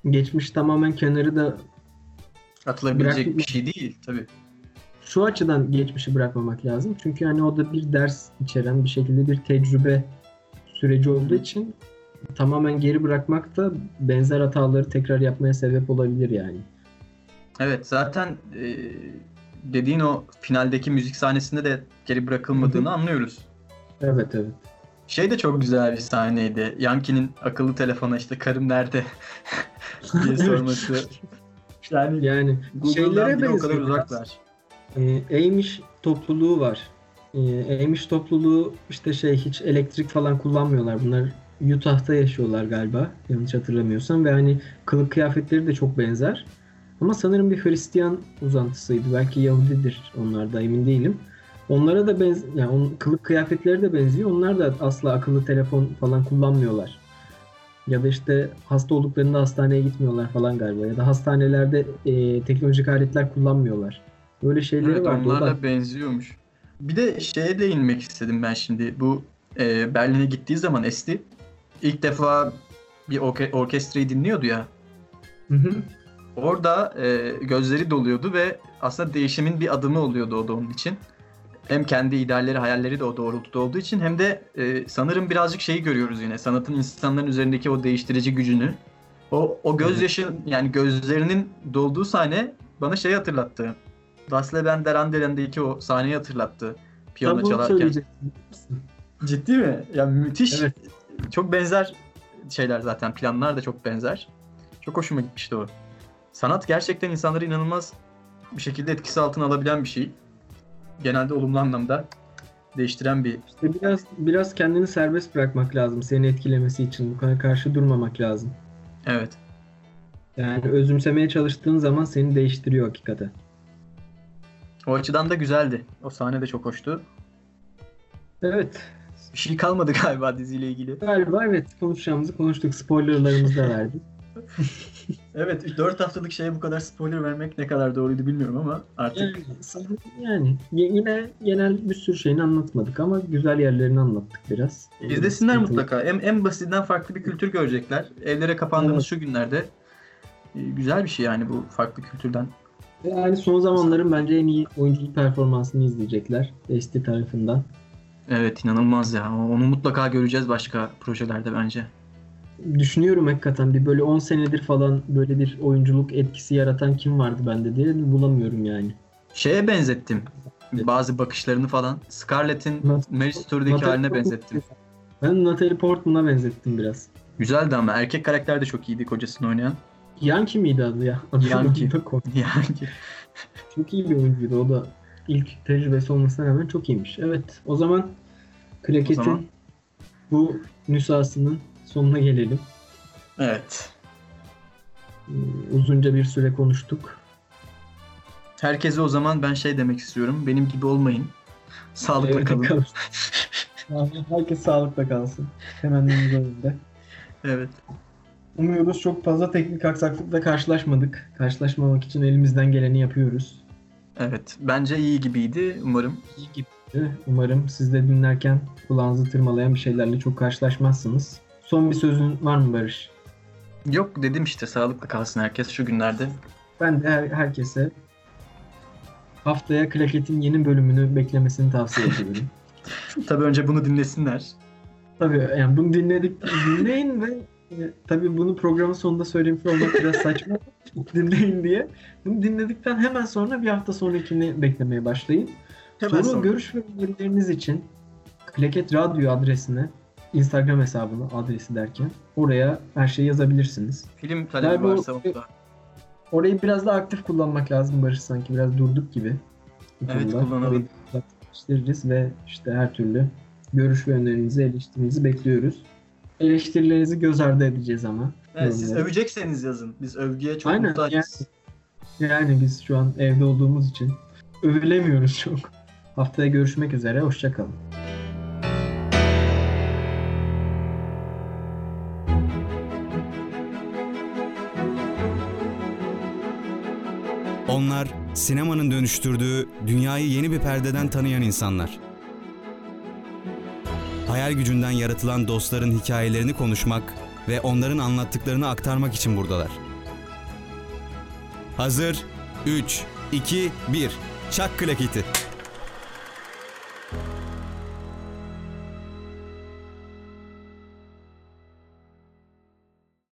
geçmiş tamamen kenarı da Atılabilecek Bırakma- bir şey değil tabii. şu açıdan geçmişi bırakmamak lazım. Çünkü hani o da bir ders içeren bir şekilde bir tecrübe süreci olduğu için tamamen geri bırakmak da benzer hataları tekrar yapmaya sebep olabilir yani. Evet zaten e, dediğin o finaldeki müzik sahnesinde de geri bırakılmadığını anlıyoruz. Evet evet. Şey de çok güzel bir sahneydi. Yankee'nin akıllı telefona işte karım nerede *laughs* diye sorması. Yani Yani Google'dan bile o kadar uzaklar. Ee, Amish topluluğu var. Ee, Amish topluluğu işte şey hiç elektrik falan kullanmıyorlar. Bunlar Utah'ta yaşıyorlar galiba yanlış hatırlamıyorsam ve hani kılık kıyafetleri de çok benzer. Ama sanırım bir Hristiyan uzantısıydı. Belki Yahudidir onlar da emin değilim. Onlara da benz yani on, kılık kıyafetleri de benziyor. Onlar da asla akıllı telefon falan kullanmıyorlar. Ya da işte hasta olduklarında hastaneye gitmiyorlar falan galiba. Ya da hastanelerde e, teknolojik aletler kullanmıyorlar. Böyle şeyleri Evet vardı. O da- benziyormuş. Bir de şeye değinmek istedim ben şimdi. Bu e, Berlin'e gittiği zaman Esti ilk defa bir orke- orkestrayı dinliyordu ya. Hı hı. Orada e, gözleri doluyordu ve aslında değişimin bir adımı oluyordu o da onun için. Hem kendi idealleri, hayalleri de o doğrultuda olduğu için hem de e, sanırım birazcık şeyi görüyoruz yine. Sanatın insanların üzerindeki o değiştirici gücünü. O, o gözyaşı yani gözlerinin dolduğu sahne bana şey hatırlattı. Das Leben der Anderen'deki o sahneyi hatırlattı. Piyano çalarken. Ciddi mi? Ya müthiş. Evet. Çok benzer şeyler zaten. Planlar da çok benzer. Çok hoşuma gitmişti o. Sanat gerçekten insanları inanılmaz bir şekilde etkisi altına alabilen bir şey. Genelde olumlu anlamda değiştiren bir İşte biraz biraz kendini serbest bırakmak lazım seni etkilemesi için. Bu karşı durmamak lazım. evet. Yani özümsemeye çalıştığın zaman seni değiştiriyor hakikaten. O açıdan da güzeldi. O sahne de çok hoştu. Evet. Bir şey kalmadı *laughs* galiba diziyle ilgili. Galiba evet konuşacağımızı konuştuk. Spoilerlarımızı da verdik. *laughs* Evet 4 haftalık şeye bu kadar spoiler vermek ne kadar doğruydu bilmiyorum ama artık Yani, yani yine genel bir sürü şeyini anlatmadık ama güzel yerlerini anlattık biraz. izlesinler Sıkıntılı. mutlaka. En, en basitinden farklı bir kültür görecekler. Evlere kapandığımız Evet. şu günlerde e, güzel bir şey yani bu farklı kültürden Yani son zamanların bence en iyi oyunculuk performansını izleyecekler. Esti tarafından. Evet inanılmaz ya. Onu mutlaka göreceğiz başka projelerde bence. Düşünüyorum hakikaten bir böyle 10 senedir falan böyle bir oyunculuk etkisi yaratan kim vardı bende diye bulamıyorum yani. Şeye benzettim. Evet. Bazı bakışlarını falan. Scarlett'in Nat- Mary Stuart'daki Natalie haline benzettim. Ben Natalie Portman'a benzettim biraz. Güzeldi ama erkek karakter de çok iyiydi kocasını oynayan. Yankee miydi adı ya? Koy. Yani *laughs* çok iyi bir oyuncuydu. O da ilk tecrübesi olmasına rağmen çok iyiymiş. Evet o zaman zaman- bu nüshasının sonuna gelelim. evet. Ee, Uzunca bir süre konuştuk. Herkese o zaman ben şey demek istiyorum. Benim gibi olmayın. Sağlıkla Evet, kalın. kalın. *laughs* Herkes sağlıkla kalsın. Temennimiz önünde. Evet. Umuyoruz çok fazla teknik aksaklıkla karşılaşmadık. Karşılaşmamak için elimizden geleni yapıyoruz. Evet. Bence iyi gibiydi. Umarım. İyi gibi. Umarım siz de dinlerken kulağınızı tırmalayan bir şeylerle çok karşılaşmazsınız. Son bir sözün var mı Barış? Yok dedim işte sağlıklı kalsın herkes şu günlerde. Ben de her- herkese haftaya Klaket'in yeni bölümünü beklemesini tavsiye ediyorum. *laughs* Tabii önce bunu dinlesinler. Tabii yani bunu dinledik, dinleyin ve E, tabii bunu programın sonunda söylemiş olmak biraz saçma. *laughs* Dinleyin diye. Bunu dinledikten hemen sonra bir hafta sonrakini beklemeye başlayın. Hemen Soru, sonra. görüş ve önerileriniz için Klaket Radyo adresine Instagram hesabını adresi derken oraya her şeyi yazabilirsiniz. Film talebi Galiba varsa o- onu da. Orayı biraz daha aktif kullanmak lazım Barış sanki biraz durduk gibi. Evet, konuda. kullanalım. Orayı ve işte her türlü görüş ve önerinizi, eleştirinizi bekliyoruz. Eleştirilerinizi göz ardı edeceğiz ama. Evet, siz övecekseniz yazın. Biz övgüye çok Aynen, muhtacız. Yani biz şu an evde olduğumuz için övülemiyoruz çok. Haftaya görüşmek üzere, hoşçakalın. Onlar sinemanın dönüştürdüğü dünyayı yeni bir perdeden tanıyan insanlar. Hayal gücünden yaratılan dostların hikayelerini konuşmak ve onların anlattıklarını aktarmak için buradalar. Hazır 3 2 1 Çak klaketi.